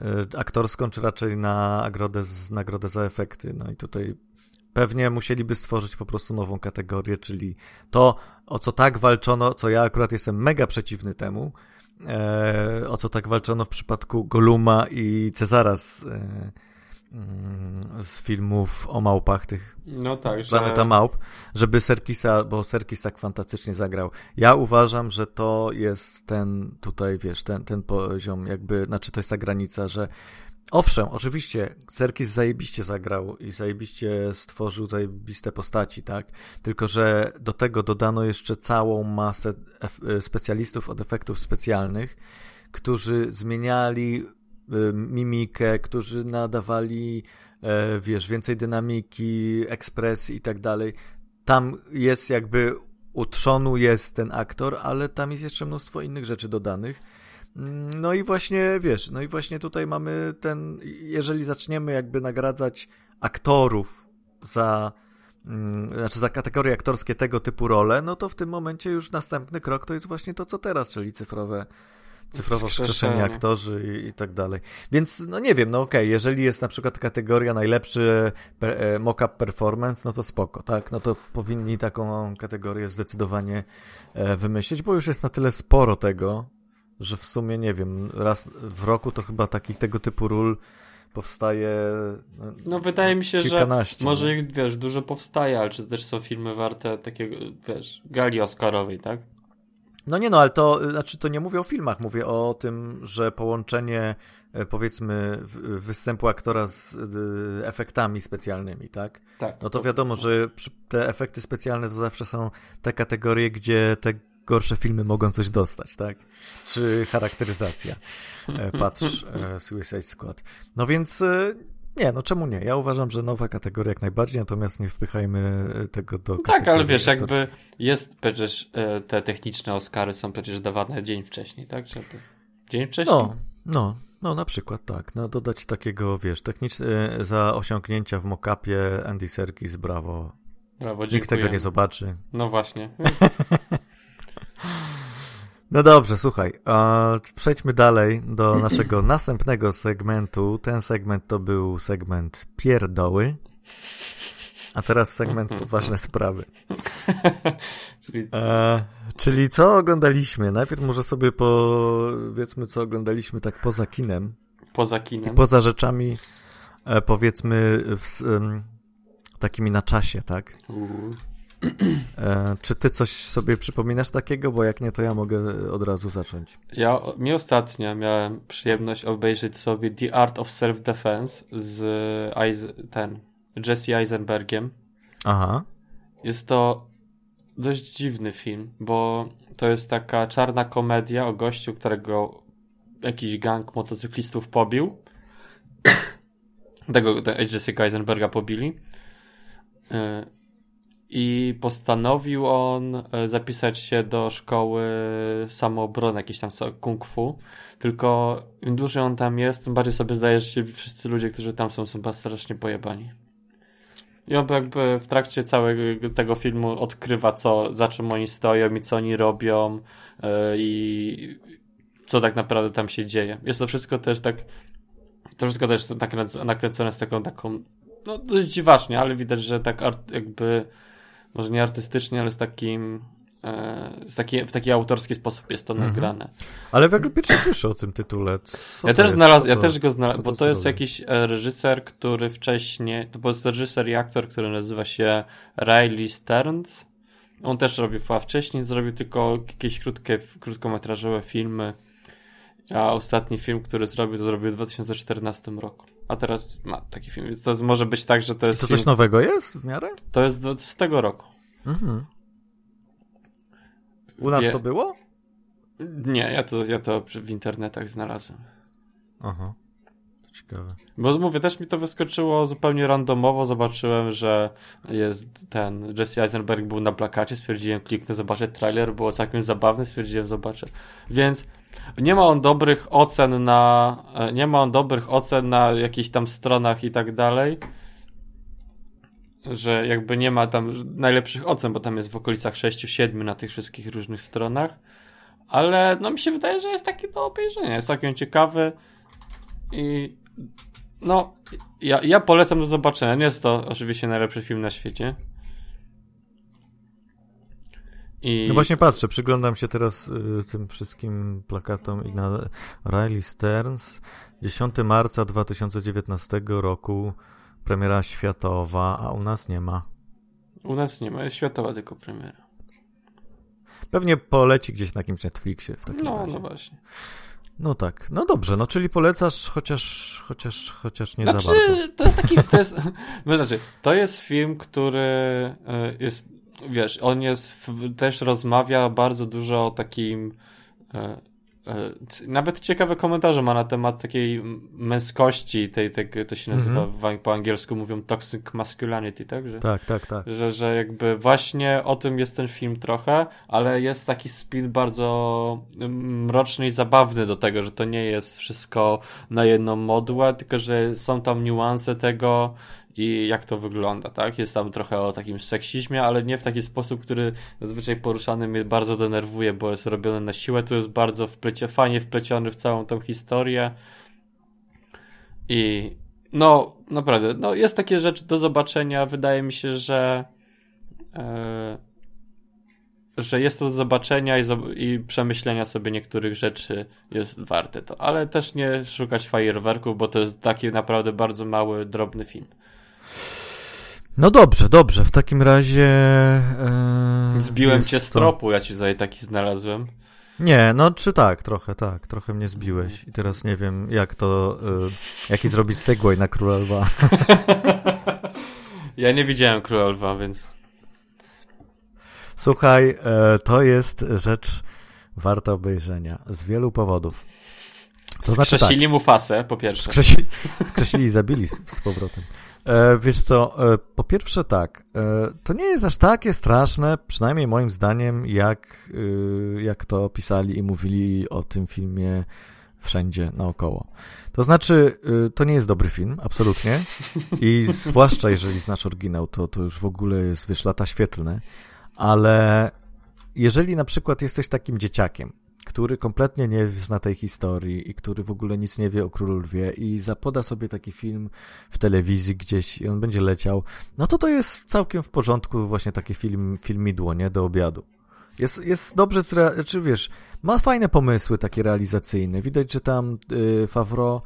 A: E, aktorską, czy raczej na nagrodę, nagrodę za efekty. No i tutaj pewnie musieliby stworzyć po prostu nową kategorię, czyli to, o co tak walczono, co ja akurat jestem mega przeciwny temu, e, o co tak walczono w przypadku Goluma i Cezara z, e, Mm, z filmów o małpach, tych
B: no tak,
A: że... Planeta Małp, żeby Serkisa, bo Serkis tak fantastycznie zagrał. Ja uważam, że to jest ten tutaj, wiesz, ten, ten poziom jakby, znaczy to jest ta granica, że owszem, oczywiście Serkis zajebiście zagrał i zajebiście stworzył zajebiste postaci, tak? Tylko, że do tego dodano jeszcze całą masę specjalistów od efektów specjalnych, którzy zmieniali Y, mimikę, którzy nadawali, e, wiesz, więcej dynamiki, ekspresji i tak dalej. Tam jest jakby u trzonu jest ten aktor, ale tam jest jeszcze mnóstwo innych rzeczy dodanych. No i właśnie, wiesz, no i właśnie tutaj mamy ten, jeżeli zaczniemy jakby nagradzać aktorów za, mm, znaczy za kategorie aktorskie tego typu role, no to w tym momencie już następny krok to jest właśnie to, co teraz, czyli cyfrowe cyfrowo wskrzeszeni aktorzy i, i, tak dalej. Więc, no nie wiem, no okej, okay, jeżeli jest na przykład kategoria najlepszy per, mock-up performance, no to spoko, tak? No to powinni taką kategorię zdecydowanie e, wymyślić, bo już jest na tyle sporo tego, że w sumie, nie wiem, raz w roku to chyba takich tego typu ról powstaje.
B: No, no wydaje mi się, że może ich, wiesz, dużo powstaje, ale czy też są filmy warte takiego, wiesz, gali Oscarowej, tak?
A: No nie no, ale to, znaczy to nie mówię o filmach, mówię o tym, że połączenie e, powiedzmy występu aktora z e, efektami specjalnymi, tak?
B: Tak.
A: No to wiadomo, że te efekty specjalne to zawsze są te kategorie, gdzie te gorsze filmy mogą coś dostać, tak? Czy charakteryzacja. E, patrz Suicide Squad. No więc nie, no czemu nie? Ja uważam, że nowa kategoria jak najbardziej, natomiast nie wpychajmy tego do.
B: No tak, ale wiesz, jakby jest przecież e, te techniczne Oscary są przecież dawane dzień wcześniej, tak? Żeby... Dzień wcześniej?
A: No, no, no na przykład tak. No dodać takiego, wiesz, techniczne za osiągnięcia w mockupie Andy Serkis, brawo.
B: Brawo,
A: Nikt tego nie zobaczy.
B: No właśnie.
A: No dobrze, słuchaj. Przejdźmy dalej do naszego następnego segmentu. Ten segment to był segment pierdoły. A teraz segment poważne sprawy.
B: Czyli
A: E, czyli co oglądaliśmy? Najpierw może sobie powiedzmy, co oglądaliśmy tak poza kinem
B: poza
A: i
B: kinem.
A: poza rzeczami, e, powiedzmy, w, takimi na czasie, tak? E, czy ty coś sobie przypominasz takiego? Bo jak nie, to ja mogę od razu zacząć.
B: Ja mi ostatnio miałem przyjemność obejrzeć sobie The Art of Self-Defense z ten Jesse Eisenbergiem.
A: Aha.
B: Jest to dość dziwny film, bo to jest taka czarna komedia o gościu, którego jakiś gang motocyklistów pobił. Tego te Jesse'a Eisenberga pobili. Y, I postanowił on e, zapisać się do szkoły samoobrony, jakiejś tam kung fu. Tylko im dłużej on tam jest, tym bardziej sobie zdaje, że wszyscy ludzie, którzy tam są, są strasznie pojebani. I on jakby w trakcie całego tego filmu odkrywa, co, za czym oni stoją i co oni robią e, i co tak naprawdę tam się dzieje. Jest to wszystko też tak, to wszystko też nakręc- nakręcone z taką, taką, no dość dziwacznie, ale widać, że tak art, jakby, może nie artystycznie, ale z takim, e, z taki, w taki autorski sposób jest to
A: Mhm.
B: nagrane.
A: Ale w ogóle pierwszy słyszę o tym tytule. Co
B: ja też
A: jest?
B: znalazł,
A: Co
B: ja też go znalazłem, bo to jest jakiś e, reżyser, który wcześniej, to jest reżyser i aktor, który nazywa się Riley Stearns. On też robił, a wcześniej zrobił tylko jakieś krótkie, krótkometrażowe filmy. A ostatni film, który zrobił, to zrobił w 2014 roku. A teraz ma taki film, więc to jest- może być tak, że to jest
A: To
B: film,
A: coś nowego jest w miarę?
B: to jest do- z tego roku.
A: Mhm. U nas
B: Wie-
A: to było?
B: Nie, ja to, ja to w internetach znalazłem.
A: Aha. Ciekawe.
B: Bo mówię, też mi to wyskoczyło zupełnie randomowo. Zobaczyłem, że jest ten Jesse Eisenberg był na plakacie. Stwierdziłem, kliknę, zobaczę trailer. Było całkiem zabawne. Stwierdziłem, zobaczę. Więc nie ma on dobrych ocen na. e, Nie ma on dobrych ocen na jakichś tam stronach i tak dalej. Że jakby nie ma tam najlepszych ocen, bo tam jest w okolicach 6-7 na tych wszystkich różnych stronach. Ale no mi się wydaje, że jest taki do obejrzenia. Jest całkiem ciekawy. I no, ja, ja polecam do zobaczenia. Nie jest to oczywiście najlepszy film na świecie. I
A: No właśnie patrzę, przyglądam się teraz y, tym wszystkim plakatom i na Riley Stearns. 10 marca 2019 roku premiera światowa, a u nas nie ma.
B: u nas nie ma, jest światowa tylko premiera.
A: Pewnie poleci gdzieś na jakimś Netflixie w takim
B: No,
A: razie.
B: no właśnie.
A: No tak, no dobrze, no czyli polecasz chociaż, chociaż, chociaż nie za bardzo.
B: Znaczy, to jest taki, to jest, no, znaczy, to jest film, który e, jest, wiesz, on jest, też rozmawia bardzo dużo o takim, e, nawet ciekawe komentarze ma na temat takiej męskości, tej, tej, to się nazywa, w, po angielsku mówią toxic masculinity, tak? Że,
A: Tak, tak, tak.
B: że, że jakby właśnie o tym jest ten film trochę, ale jest taki spin bardzo mm, mroczny i zabawny do tego, że to nie jest wszystko na jedną modłę, tylko że są tam niuanse tego i jak to wygląda, tak? Jest tam trochę o takim seksizmie, ale nie w taki sposób, który zazwyczaj poruszany mnie bardzo denerwuje, bo jest robione na siłę, tu jest bardzo wplecie, fajnie wpleciony w całą tą historię i no, naprawdę, no jest takie rzeczy do zobaczenia. Wydaje mi się, że e, że jest to do zobaczenia i, i przemyślenia sobie niektórych rzeczy jest warte to, ale też nie szukać fajerwerków, bo to jest taki naprawdę bardzo mały, drobny film.
A: No dobrze, dobrze, w takim razie... E,
B: Zbiłem cię z
A: to-
B: tropu, ja ci tutaj taki znalazłem.
A: Nie, no czy tak, trochę tak, trochę mnie zbiłeś i teraz nie wiem jak to, y, jaki zrobić segway na Króla Lwa.
B: Ja nie widziałem Króla Lwa, więc
A: Słuchaj, e, to jest rzecz warta obejrzenia z wielu powodów. To znaczy tak,
B: mu fasę, po pierwsze.
A: skrzesili, skrzesili i zabili z, z powrotem. E, wiesz co, e, po pierwsze tak, e, to nie jest aż takie straszne, przynajmniej moim zdaniem, jak, y, jak to opisali i mówili o tym filmie wszędzie naokoło. To znaczy, y, to nie jest dobry film, absolutnie. I zwłaszcza jeżeli znasz oryginał, to, to już w ogóle jest, wiesz, lata świetlne. Ale jeżeli na przykład jesteś takim dzieciakiem, który kompletnie nie zna tej historii i który w ogóle nic nie wie o Królu Lwie i zapoda sobie taki film w telewizji gdzieś i on będzie leciał, no to to jest całkiem w porządku właśnie taki film, filmidło, nie, do obiadu. Jest, jest dobrze, czy wiesz, ma fajne pomysły takie realizacyjne. Widać, że tam y, Favreau y,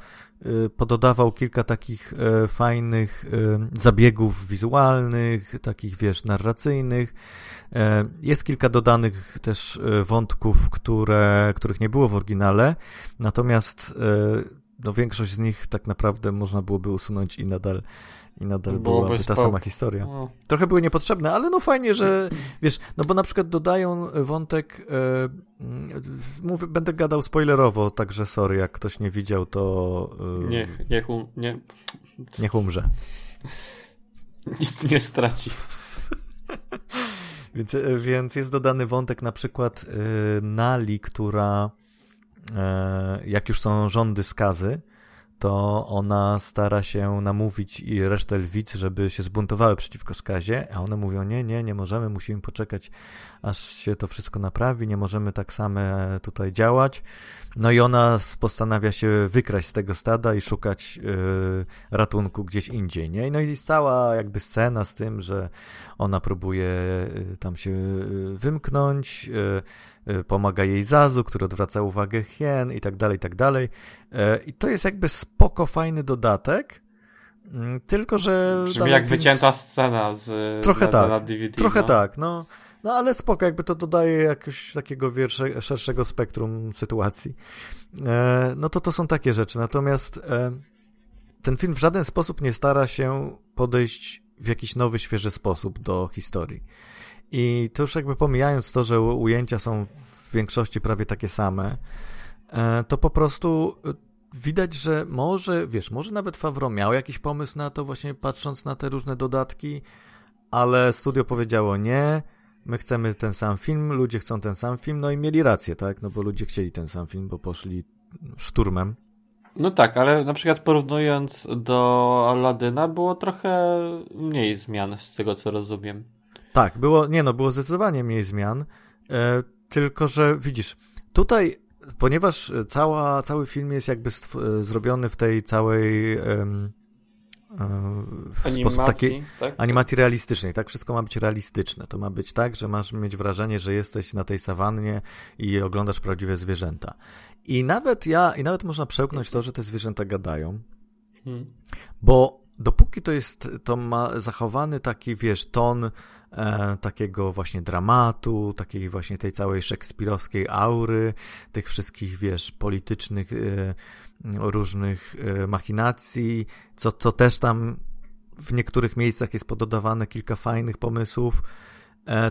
A: pododawał kilka takich y, fajnych y, zabiegów wizualnych, takich, wiesz, narracyjnych. Y, jest kilka dodanych też y, wątków, które, których nie było w oryginale, natomiast no, większość z nich tak naprawdę można byłoby usunąć i nadal i nadal byłoby byłaby ta sama historia. No. Trochę były niepotrzebne, ale no fajnie, że wiesz, no bo na przykład dodają wątek, e, mówię, będę gadał spoilerowo, także sorry, jak ktoś nie widział, to...
B: E, niech, niech, um, nie...
A: niech umrze.
B: Nic nie straci.
A: więc, e, więc jest dodany wątek na przykład e, Nali, która e, jak już są rządy skazy, to ona stara się namówić i resztę lwic, żeby się zbuntowały przeciwko skazie, a one mówią, nie, nie, nie możemy, musimy poczekać, aż się to wszystko naprawi, nie możemy tak same tutaj działać. No i ona postanawia się wykraść z tego stada i szukać yy, ratunku gdzieś indziej, nie? No i jest cała jakby scena z tym, że ona próbuje yy, tam się yy, wymknąć, yy, Y, pomaga jej Zazu, który odwraca uwagę Hien i tak dalej, i tak dalej. Y, I to jest jakby spoko, fajny dodatek, mm, tylko, że...
B: Brzmi jak wycięta scena z
A: trochę tak, na DVD. Trochę no. tak, no. No ale spoko, jakby to dodaje jakoś takiego wiersze, szerszego spektrum sytuacji. E, no to to są takie rzeczy. Natomiast e, ten film w żaden sposób nie stara się podejść w jakiś nowy, świeży sposób do historii. I to już jakby pomijając to, że ujęcia są w większości prawie takie same, e, to po prostu e, widać, że może, wiesz, może nawet Favro miał jakiś pomysł na to, właśnie patrząc na te różne dodatki, ale studio powiedziało nie, my chcemy ten sam film, ludzie chcą ten sam film, no i mieli rację, tak? No bo ludzie chcieli ten sam film, bo poszli szturmem.
B: No tak, ale na przykład porównując do Aladyna było trochę mniej zmian z tego co rozumiem.
A: Tak, było, nie no, było zdecydowanie mniej zmian, e, tylko że widzisz, tutaj, ponieważ cała, cały film jest jakby e, zrobiony w tej całej e, w animacji, sposób takiej tak? animacji realistycznej, tak? Wszystko ma być realistyczne. To ma być tak, że masz mieć wrażenie, że jesteś na tej sawannie i oglądasz prawdziwe zwierzęta. I nawet ja, i nawet można przełknąć to, że te zwierzęta gadają, hmm. bo dopóki to jest, to ma zachowany taki, wiesz, ton e, takiego właśnie dramatu, takiej właśnie tej całej szekspirowskiej aury, tych wszystkich, wiesz, politycznych e, różnych e, machinacji, co, co też tam w niektórych miejscach jest pododawane kilka fajnych pomysłów.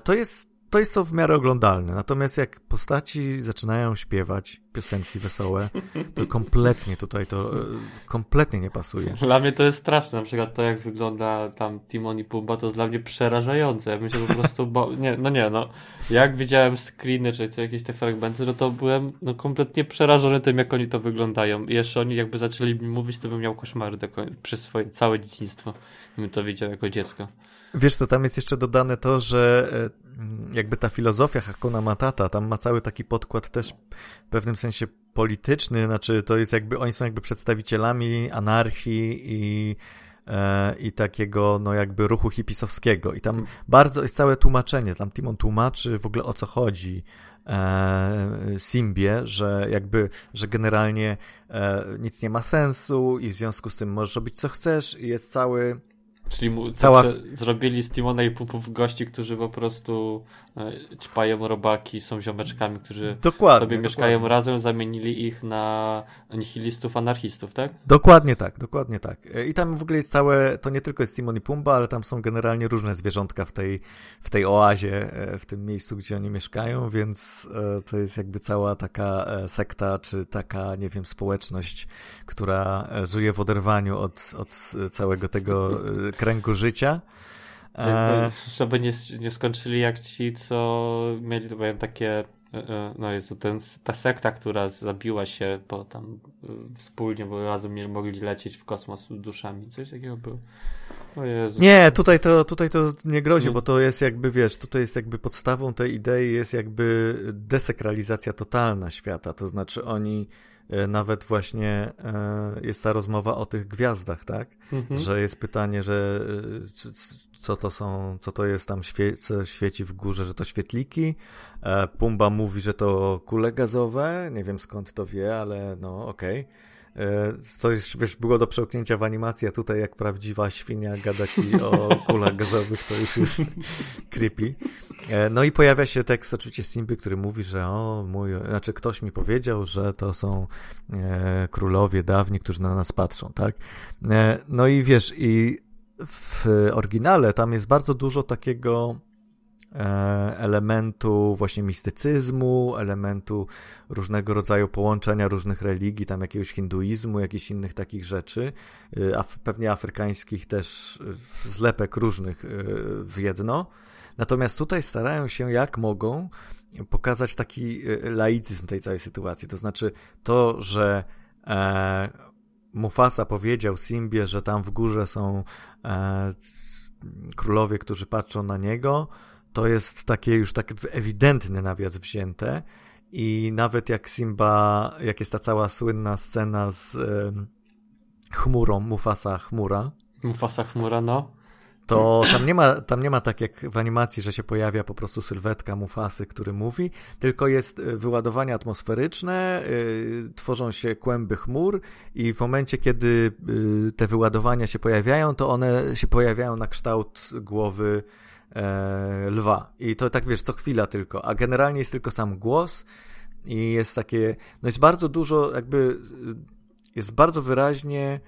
A: To jest to jest to w miarę oglądalne. Natomiast jak postaci zaczynają śpiewać piosenki wesołe, to kompletnie tutaj to e, kompletnie nie pasuje.
B: Dla mnie to jest straszne. Na przykład to, jak wygląda tam Timon i Pumba, to jest dla mnie przerażające. Ja się po prostu ba... Nie, no nie, no. Jak widziałem screeny, czy jakieś te fragmenty, no to byłem no, kompletnie przerażony tym, jak oni to wyglądają. I jeszcze oni jakby zaczęli mi mówić, to bym miał koszmary do przez swoje całe dzieciństwo. Bym to widział jako dziecko.
A: Wiesz co, tam jest jeszcze dodane to, że e, jakby ta filozofia Hakuna Matata, tam ma cały taki podkład też w pewnym sensie polityczny, znaczy to jest jakby, oni są jakby przedstawicielami anarchii i e, i takiego, no jakby ruchu hipisowskiego. I tam bardzo jest całe tłumaczenie. Tam Timon tłumaczy w ogóle o co chodzi e, Simbie, że jakby, że generalnie e, nic nie ma sensu i w związku z tym możesz robić co chcesz i jest cały
B: Czyli mu, Cała... zrobili z Timona i Pupów gości, którzy po prostu e, ćpają robaki, są ziomeczkami, którzy dokładnie, sobie mieszkają dokładnie. razem, zamienili ich na nihilistów, anarchistów, tak?
A: Dokładnie tak, dokładnie tak. E, I tam w ogóle jest całe, to nie tylko jest Timon i Pumba, ale tam są generalnie różne zwierzątka w tej, w tej oazie, e, w tym miejscu, gdzie oni mieszkają, więc to jest jakby cała taka sekta, czy taka, nie wiem, społeczność, która żyje w oderwaniu od, od całego tego kręgu życia.
B: E... Żeby nie, nie skończyli jak ci, co mieli, to powiem, takie no jest ten, ta sekta, która zabiła się, bo tam wspólnie, bo razem nie mogli lecieć w kosmos duszami. Coś takiego było.
A: Nie, tutaj to, tutaj to nie grozi, nie. bo to jest jakby, wiesz, tutaj jest jakby podstawą tej idei jest jakby desekralizacja totalna świata, to znaczy oni e, nawet właśnie e, jest ta rozmowa o tych gwiazdach, tak? Mhm. Że jest pytanie, że e, co to są, co to jest tam świe, co świeci w górze, że to świetliki. Pumba mówi, że to kule gazowe, nie wiem skąd to wie, ale no okej. Okay. Coś, wiesz, było do przełknięcia w animacji, a tutaj jak prawdziwa świnia gada ci o kulach gazowych, to już jest creepy. E, no i pojawia się tekst oczywiście Simby, który mówi, że o, mój, znaczy ktoś mi powiedział, że to są e, królowie dawni, którzy na nas patrzą, tak? E, no i wiesz, i w oryginale tam jest bardzo dużo takiego E, elementu właśnie mistycyzmu, elementu różnego rodzaju połączenia różnych religii, tam jakiegoś hinduizmu, jakichś innych takich rzeczy, e, pewnie afrykańskich też e, zlepek różnych w jedno. Natomiast tutaj starają się jak mogą pokazać taki laicyzm tej całej sytuacji. To znaczy to, że Mufasa powiedział Simbie, że tam w górze są królowie, którzy patrzą na niego, to jest takie już tak ewidentny nawias wzięte i nawet jak Simba, jak jest ta cała słynna scena z chmurą, Mufasa chmura.
B: Mufasa chmura, no.
A: To tam nie, ma, tam nie ma tak jak w animacji, że się pojawia po prostu sylwetka Mufasy, który mówi, tylko jest e, wyładowanie atmosferyczne, yy, tworzą się kłęby chmur i w momencie, kiedy yy, te wyładowania się pojawiają, to one się pojawiają na kształt głowy e, lwa. I to tak wiesz, co chwila tylko, a generalnie jest tylko sam głos i jest takie, no jest bardzo dużo, jakby jest bardzo wyraźnie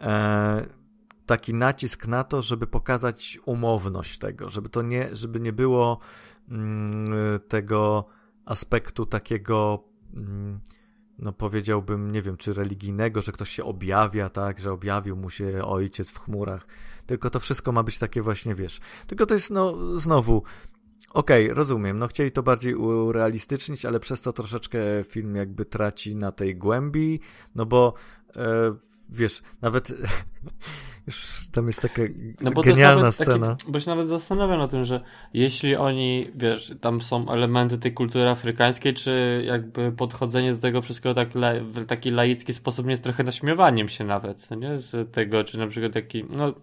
A: e, taki nacisk na to, żeby pokazać umowność tego, żeby to nie, żeby nie było mm, tego aspektu takiego mm, no powiedziałbym, nie wiem, czy religijnego, że ktoś się objawia, tak, że objawił mu się ojciec w chmurach, tylko to wszystko ma być takie właśnie, wiesz, tylko to jest, no, znowu, okej, okay, rozumiem, no chcieli to bardziej urealistycznić, ale przez to troszeczkę film jakby traci na tej głębi, no bo, e, wiesz, nawet Już tam jest taka no bo genialna scena.
B: Taki, bo się nawet zastanawiam na tym, że jeśli oni, wiesz, tam są elementy tej kultury afrykańskiej, czy jakby podchodzenie do tego wszystkiego tak w taki laicki sposób nie jest trochę naśmiewaniem się nawet, nie? Z tego, czy na przykład taki, no,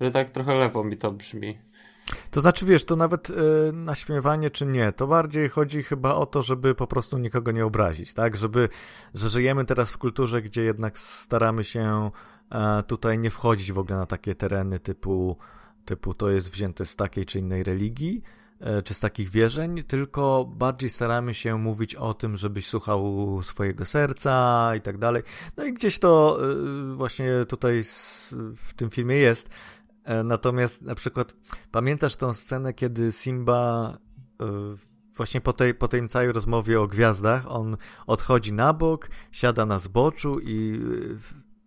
B: że tak trochę lewo mi to brzmi.
A: To znaczy, wiesz, to nawet y, naśmiewanie czy nie, to bardziej chodzi chyba o to, żeby po prostu nikogo nie obrazić, tak? Żeby, że żyjemy teraz w kulturze, gdzie jednak staramy się E, tutaj nie wchodzić w ogóle na takie tereny typu, typu to jest wzięte z takiej czy innej religii, e, czy z takich wierzeń, tylko bardziej staramy się mówić o tym, żebyś słuchał swojego serca i tak dalej. No i gdzieś to e, właśnie tutaj w tym filmie jest. Natomiast na przykład pamiętasz tą scenę, kiedy Simba właśnie po tej, po tej całej rozmowie o gwiazdach, on odchodzi na bok, siada na zboczu i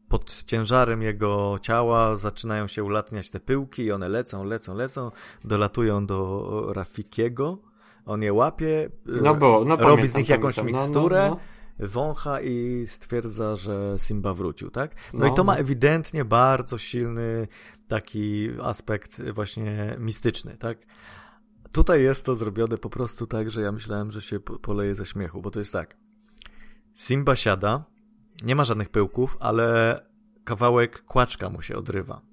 A: pod ciężarem jego ciała zaczynają się ulatniać te pyłki i one lecą, lecą, lecą, dolatują do Rafikiego. On je łapie, no było, no robi z nich jakąś pamiętam. miksturę, no, no, no. Wącha i stwierdza, że Simba wrócił, tak? No, no i to ma ewidentnie bardzo silny taki aspekt właśnie mistyczny, tak? Tutaj jest to zrobione po prostu tak, że ja myślałem, że się poleje ze śmiechu, bo to jest tak. Simba siada, nie ma żadnych pyłków, ale kawałek kłaczka mu się odrywa.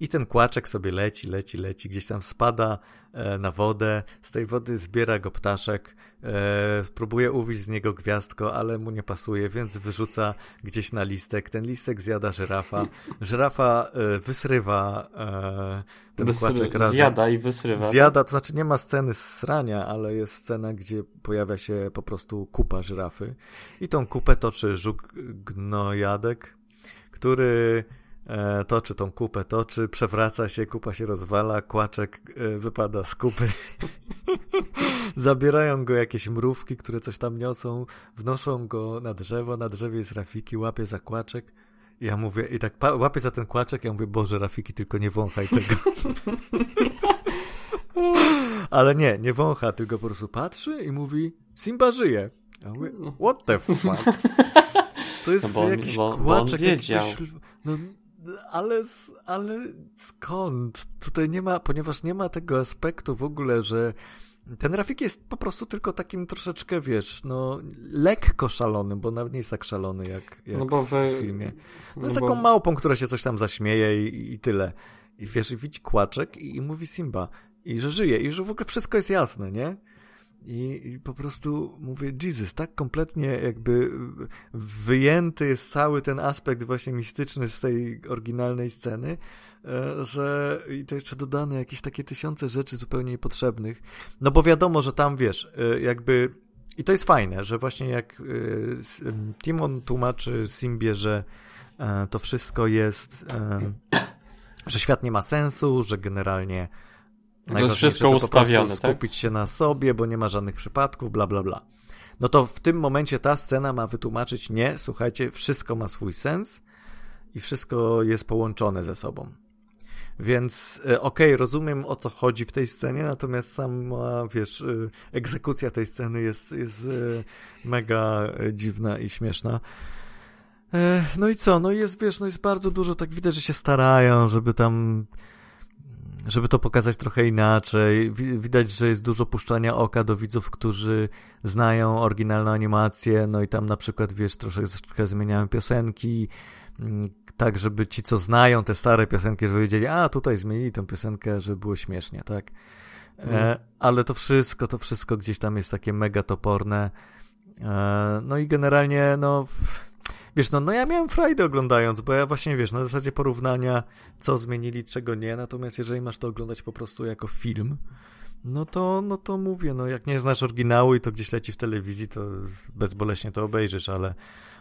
A: I ten kłaczek sobie leci, leci, leci, gdzieś tam spada e, na wodę, z tej wody zbiera go ptaszek, e, próbuje uwić z niego gwiazdko, ale mu nie pasuje, więc wyrzuca gdzieś na listek. Ten listek zjada żyrafa. Żyrafa e, wysrywa ten Wysry kłaczek razem.
B: Zjada i wysrywa.
A: Zjada, to znaczy nie ma sceny srania, ale jest scena, gdzie pojawia się po prostu kupa żyrafy. I tą kupę toczy żuk gnojadek, który toczy tą kupę, toczy, przewraca się, kupa się rozwala, kłaczek e, wypada z kupy. Zabierają go jakieś mrówki, które coś tam niosą, wnoszą go na drzewo, na drzewie jest Rafiki, łapie za kłaczek. Ja mówię, i tak łapię za ten kłaczek, ja mówię, Boże, Rafiki, tylko nie wąchaj tego. Ale nie, nie wącha, tylko po prostu patrzy i mówi, Simba żyje. Ja mówię, what the fuck? To jest
B: No bo on-
A: jakiś
B: bo- bo on
A: kłaczek,
B: wiedział.
A: jakiegoś- No, ale, ale skąd? Tutaj nie ma, ponieważ nie ma tego aspektu w ogóle, że ten Rafik jest po prostu tylko takim troszeczkę, wiesz, no lekko szalonym, bo nawet nie jest tak szalony jak, jak
B: No bo
A: w filmie. No
B: No
A: jest
B: bo-
A: taką małpą, która się coś tam zaśmieje i, i tyle. I wiesz, i widzi kłaczek i, i mówi Simba. I że żyje, i że w ogóle wszystko jest jasne, nie? I, po prostu mówię, Jesus, tak kompletnie jakby wyjęty jest cały ten aspekt właśnie mistyczny z tej oryginalnej sceny, e, że i to jeszcze dodane jakieś takie tysiące rzeczy zupełnie niepotrzebnych. No bo wiadomo, że tam wiesz, e, jakby i to jest fajne, że właśnie jak e, Timon tłumaczy Simbie, że to wszystko jest, że świat nie ma sensu, że generalnie najważniejsze
B: wszystko
A: to
B: ustawione, tak?
A: skupić się na sobie, bo nie ma żadnych przypadków, bla, bla, bla. No to w tym momencie ta scena ma wytłumaczyć, nie, słuchajcie, wszystko ma swój sens i wszystko jest połączone ze sobą. Więc e, okej, rozumiem o co chodzi w tej scenie, natomiast sama, wiesz, e, egzekucja tej sceny jest, jest e, mega dziwna i śmieszna. No i co? No jest, wiesz, no jest bardzo dużo, tak widać, że się starają, żeby tam żeby to pokazać trochę inaczej. Wi- Widać, że jest dużo puszczania oka do widzów, którzy znają oryginalną animację, no i tam na przykład, wiesz, troszeczkę zmieniają piosenki, mm, tak, żeby ci, co znają te stare piosenki, żeby wiedzieli, a tutaj zmienili tę piosenkę, żeby było śmiesznie, tak?
B: Mhm.
A: ale to wszystko, to wszystko gdzieś tam jest takie mega toporne. E, no i generalnie, no... w- Wiesz, no, no ja miałem frajdę oglądając, bo ja właśnie, wiesz, na zasadzie porównania, co zmienili, czego nie, natomiast jeżeli masz to oglądać po prostu jako film, no to, no to mówię, no jak nie znasz oryginału i to gdzieś leci w telewizji, to bezboleśnie to obejrzysz, ale,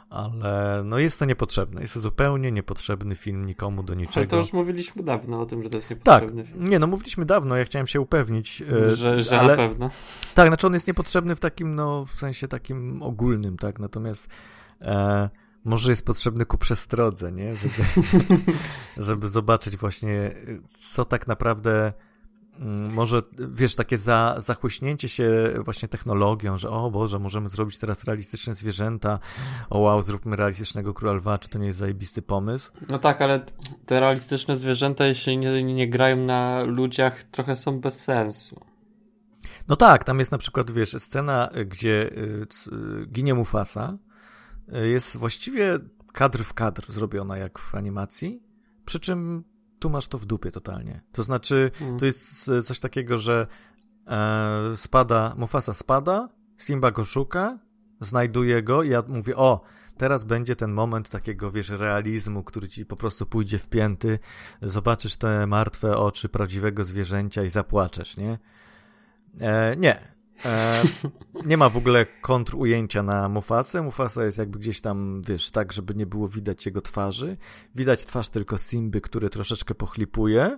A: ale no jest to niepotrzebne. Jest to zupełnie niepotrzebny film nikomu do
B: Ale
A: niczego.
B: to już mówiliśmy dawno o tym, że to jest
A: Tak,
B: niepotrzebny film.
A: nie, no mówiliśmy dawno, ja chciałem się upewnić, e,
B: Że, że
A: ale
B: na pewno.
A: tak, znaczy on jest niepotrzebny w takim, no w sensie takim ogólnym, tak, natomiast e, może jest potrzebny ku przestrodze, nie, żeby, żeby zobaczyć właśnie, co tak naprawdę mm, może, wiesz, takie za, zachłyśnięcie się właśnie technologią, że o Boże, możemy zrobić teraz realistyczne zwierzęta, o wow, zróbmy realistycznego króla lwa, czy to nie jest zajebisty pomysł?
B: No tak, ale te realistyczne zwierzęta, jeśli nie, nie grają na ludziach, trochę są bez sensu.
A: No tak, tam jest na przykład, wiesz, scena, gdzie y, y, ginie Mufasa, jest właściwie kadr w kadr zrobiona jak w animacji, przy czym tu masz to w dupie totalnie. To znaczy,
B: Mm.
A: to jest y, coś takiego, że e, spada, Mufasa spada, Simba go szuka, znajduje go i ja mówię, o, teraz będzie ten moment takiego, wiesz, realizmu, który ci po prostu pójdzie w pięty, zobaczysz te martwe oczy prawdziwego zwierzęcia i zapłaczesz, nie? E, nie. E, nie ma w ogóle kontrujęcia na Mufasę. Mufasa jest jakby gdzieś tam, wiesz, tak, żeby nie było widać jego twarzy. Widać twarz tylko Simby, który troszeczkę pochlipuje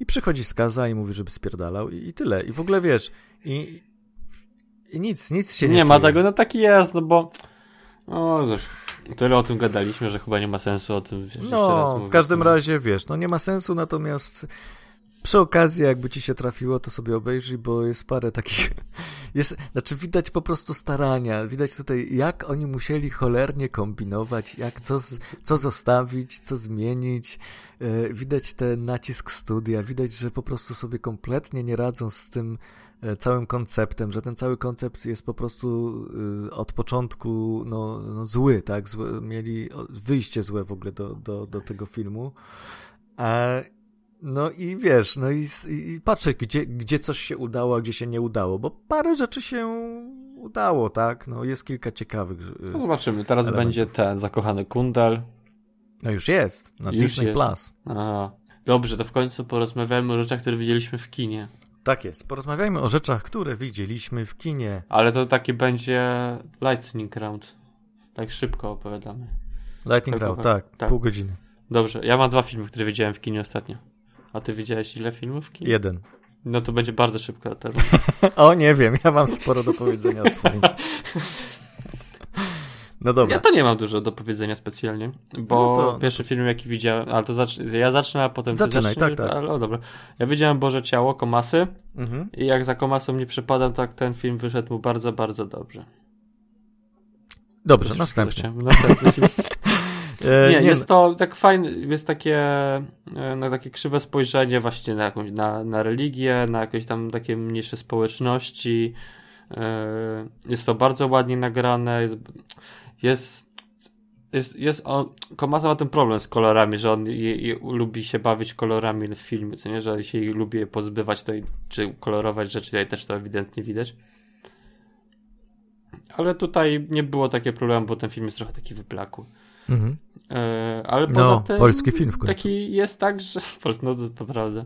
A: i przychodzi skaza i mówi, żeby spierdalał i, i tyle. I w ogóle, wiesz, i, i nic, nic się nie
B: Nie ma
A: czuje.
B: tego, no taki jest, no bo. O, cóż, tyle o tym gadaliśmy, że chyba nie ma sensu o tym wiesz,
A: No, w każdym
B: no.
A: razie, wiesz, no nie ma sensu, natomiast przy okazji, jakby ci się trafiło, to sobie obejrzyj, bo jest parę takich, jest, znaczy widać po prostu starania, widać tutaj, jak oni musieli cholernie kombinować, jak co, co zostawić, co zmienić, e, widać ten nacisk studia, widać, że po prostu sobie kompletnie nie radzą z tym e, całym konceptem, że ten cały koncept jest po prostu e, od początku no, no zły, tak? Zły, mieli wyjście złe w ogóle do, do, do tego filmu. E, no i wiesz, no i, i patrzę, gdzie, gdzie coś się udało, a gdzie się nie udało, bo parę rzeczy się udało, tak? No jest kilka ciekawych.
B: No zobaczymy, teraz
A: elementów.
B: będzie ten zakochany kundel.
A: No już jest, na
B: Już
A: Disney
B: jest.
A: Plus.
B: Aha. Dobrze, to w końcu porozmawiamy o rzeczach, które widzieliśmy w kinie.
A: Tak jest. Porozmawiajmy o rzeczach, które widzieliśmy w kinie.
B: Ale to taki będzie lightning round. Tak szybko opowiadamy.
A: Lightning
B: Tak,
A: Round,
B: tak,
A: tak. pół godziny.
B: Dobrze, ja mam dwa filmy, które widziałem w kinie ostatnio. A ty widziałeś ile filmów w kinie?
A: Jeden.
B: No to będzie bardzo szybko teraz.
A: O, nie wiem, ja mam sporo do powiedzenia swoim. No dobra.
B: Ja to nie mam dużo do powiedzenia specjalnie, bo no to... pierwszy film jaki widziałem, ale to zacz... ja zacznę, a potem
A: Zaczynaj, ty tak, tak.
B: Ale o dobra. Ja widziałem Boże Ciało, Komasy mhm. i jak za Komasą nie przepadam, tak ten film wyszedł mu bardzo, bardzo dobrze.
A: Dobrze, następny.
B: Następny film. E, nie, nie, jest to tak fajne, jest takie, e, no, takie krzywe spojrzenie właśnie na jakąś, na, na religię, na jakieś tam takie mniejsze społeczności. E, jest to bardzo ładnie nagrane, jest, jest jest, jest on, Komasa ma ten problem z kolorami, że on je, je, lubi się bawić kolorami w filmie, co nie, że się lubi je pozbywać tutaj, czy kolorować rzeczy, tutaj też to ewidentnie widać. Ale tutaj nie było takie problemu, bo ten film jest trochę taki wyplakły. Mhm. E, ale poza no, tym,
A: polski film w końcu.
B: Taki jest tak, że no to prawda,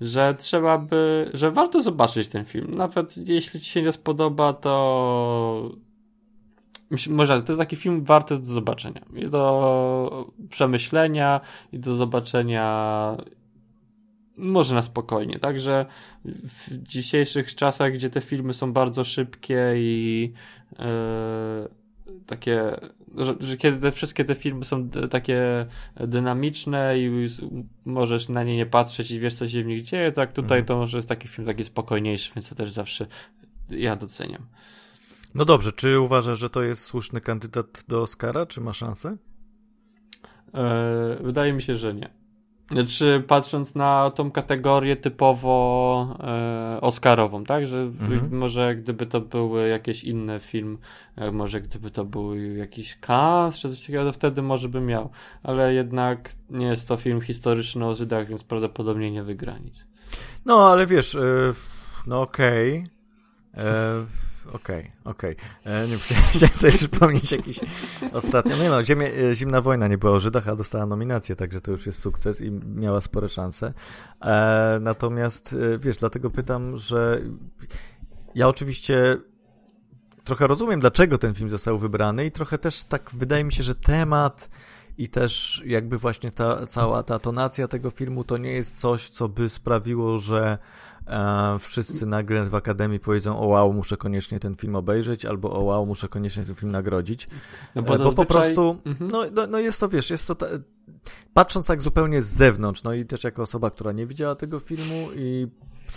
B: że trzeba by, że warto zobaczyć ten film. Nawet jeśli ci się nie spodoba, to może to jest taki film warty do zobaczenia. I do przemyślenia, i do zobaczenia może na spokojnie. Także w dzisiejszych czasach, gdzie te filmy są bardzo szybkie i yy, takie, że, że, kiedy te wszystkie te filmy są takie dynamiczne i możesz na nie nie patrzeć i wiesz, co się w nich dzieje, tak tutaj mhm. to może jest taki film taki spokojniejszy, więc to też zawsze ja doceniam.
A: No dobrze, czy uważasz, że to jest słuszny kandydat do Oscara, czy ma szansę?
B: Eee, wydaje mi się, że nie. Znaczy, patrząc na tą kategorię typowo e, Oscarową, tak? Że mhm. może gdyby to były jakieś inne film, e, może gdyby to był jakiś Cannes czy coś takiego, to wtedy może by miał. Ale jednak nie jest to film historyczny o Żydach, więc prawdopodobnie nie wygra nic.
A: No, ale wiesz, e, no okej. Okay. E, okej, okej. Nie chciałem sobie przypomnieć jakiś ostatnio. No, no e, Zimna Wojna nie była o Żydach, a dostała nominację, także to już jest sukces i miała spore szanse. E, natomiast, e, wiesz, dlatego pytam, że ja oczywiście trochę rozumiem, dlaczego ten film został wybrany i trochę też tak wydaje mi się, że temat i też jakby właśnie ta cała ta tonacja tego filmu to nie jest coś, co by sprawiło, że e, wszyscy nagle w Akademii powiedzą o wow, muszę koniecznie ten film obejrzeć, albo o wow, muszę koniecznie ten film nagrodzić. No bo, e, bo po prostu, mhm. no, no, no, jest to, wiesz, jest to, ta... patrząc tak zupełnie z zewnątrz, no i też jako osoba, która nie widziała tego filmu i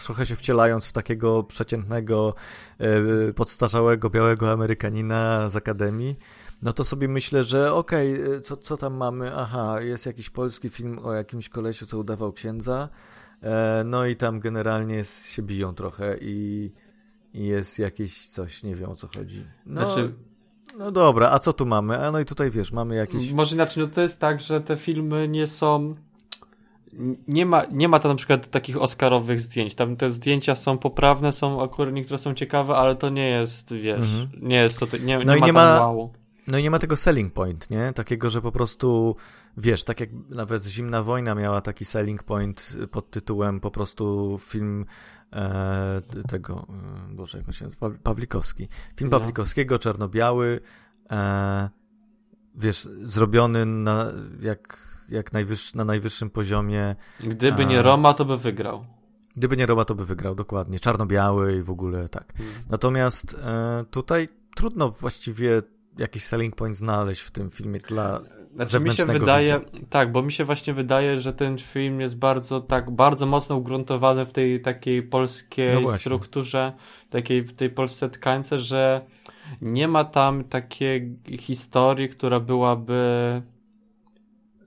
A: trochę się wcielając w takiego przeciętnego, e, podstarzałego, białego Amerykanina z Akademii, no to sobie myślę, że okej, okay, co, co tam mamy? Aha, jest jakiś polski film o jakimś kolesiu, co udawał księdza, E, no i tam generalnie się biją trochę i, i jest jakieś coś, nie wiem o co chodzi. No, znaczy... no dobra, a co tu mamy? A no i tutaj wiesz, mamy jakieś...
B: Może inaczej, no to jest tak, że te filmy nie są... Nie ma, nie ma tam na przykład takich oscarowych zdjęć. Tam te zdjęcia są poprawne, są akurat niektóre są ciekawe, ale to nie jest, wiesz, mhm. nie jest to, nie, nie no ma i nie ma, wow.
A: No i nie ma tego selling point, nie? Takiego, że po prostu wiesz, tak jak nawet Zimna Wojna miała taki selling point pod tytułem po prostu film e, tego, e, Boże, jak on się nazywa, Pawlikowski. Film no. Pawlikowskiego, czarno-biały, e, wiesz, zrobiony na, jak, jak najwyższy, na najwyższym poziomie.
B: Gdyby e, nie Roma, to by wygrał.
A: Gdyby nie Roma, to by wygrał, dokładnie. Czarno-biały i w ogóle tak. Hmm. Natomiast e, tutaj trudno właściwie jakiś selling point znaleźć w tym filmie dla znaczy mi się
B: wydaje, widza. tak, bo mi się właśnie wydaje, że ten film jest bardzo tak, bardzo mocno ugruntowany w tej takiej polskiej no strukturze, takiej w tej polsce tkańce, że nie ma tam takiej historii, która byłaby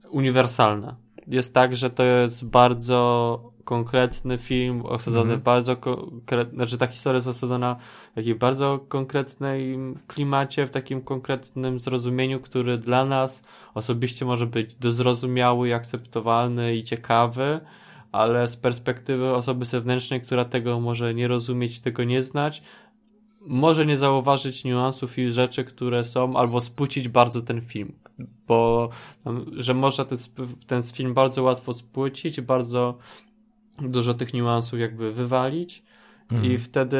B: uniwersalna. Jest tak, że to jest bardzo konkretny film, osadzony -hmm. w bardzo konkretny, znaczy ta historia jest osadzona w takiej bardzo konkretnej klimacie, w takim konkretnym zrozumieniu, który dla nas osobiście może być dozrozumiały i akceptowalny i ciekawy, ale z perspektywy osoby zewnętrznej, która tego może nie rozumieć, tego nie znać, może nie zauważyć niuansów i rzeczy, które są, albo spłucić bardzo ten film, bo że można ten, ten film bardzo łatwo spłucić, bardzo dużo tych niuansów jakby wywalić mhm. i wtedy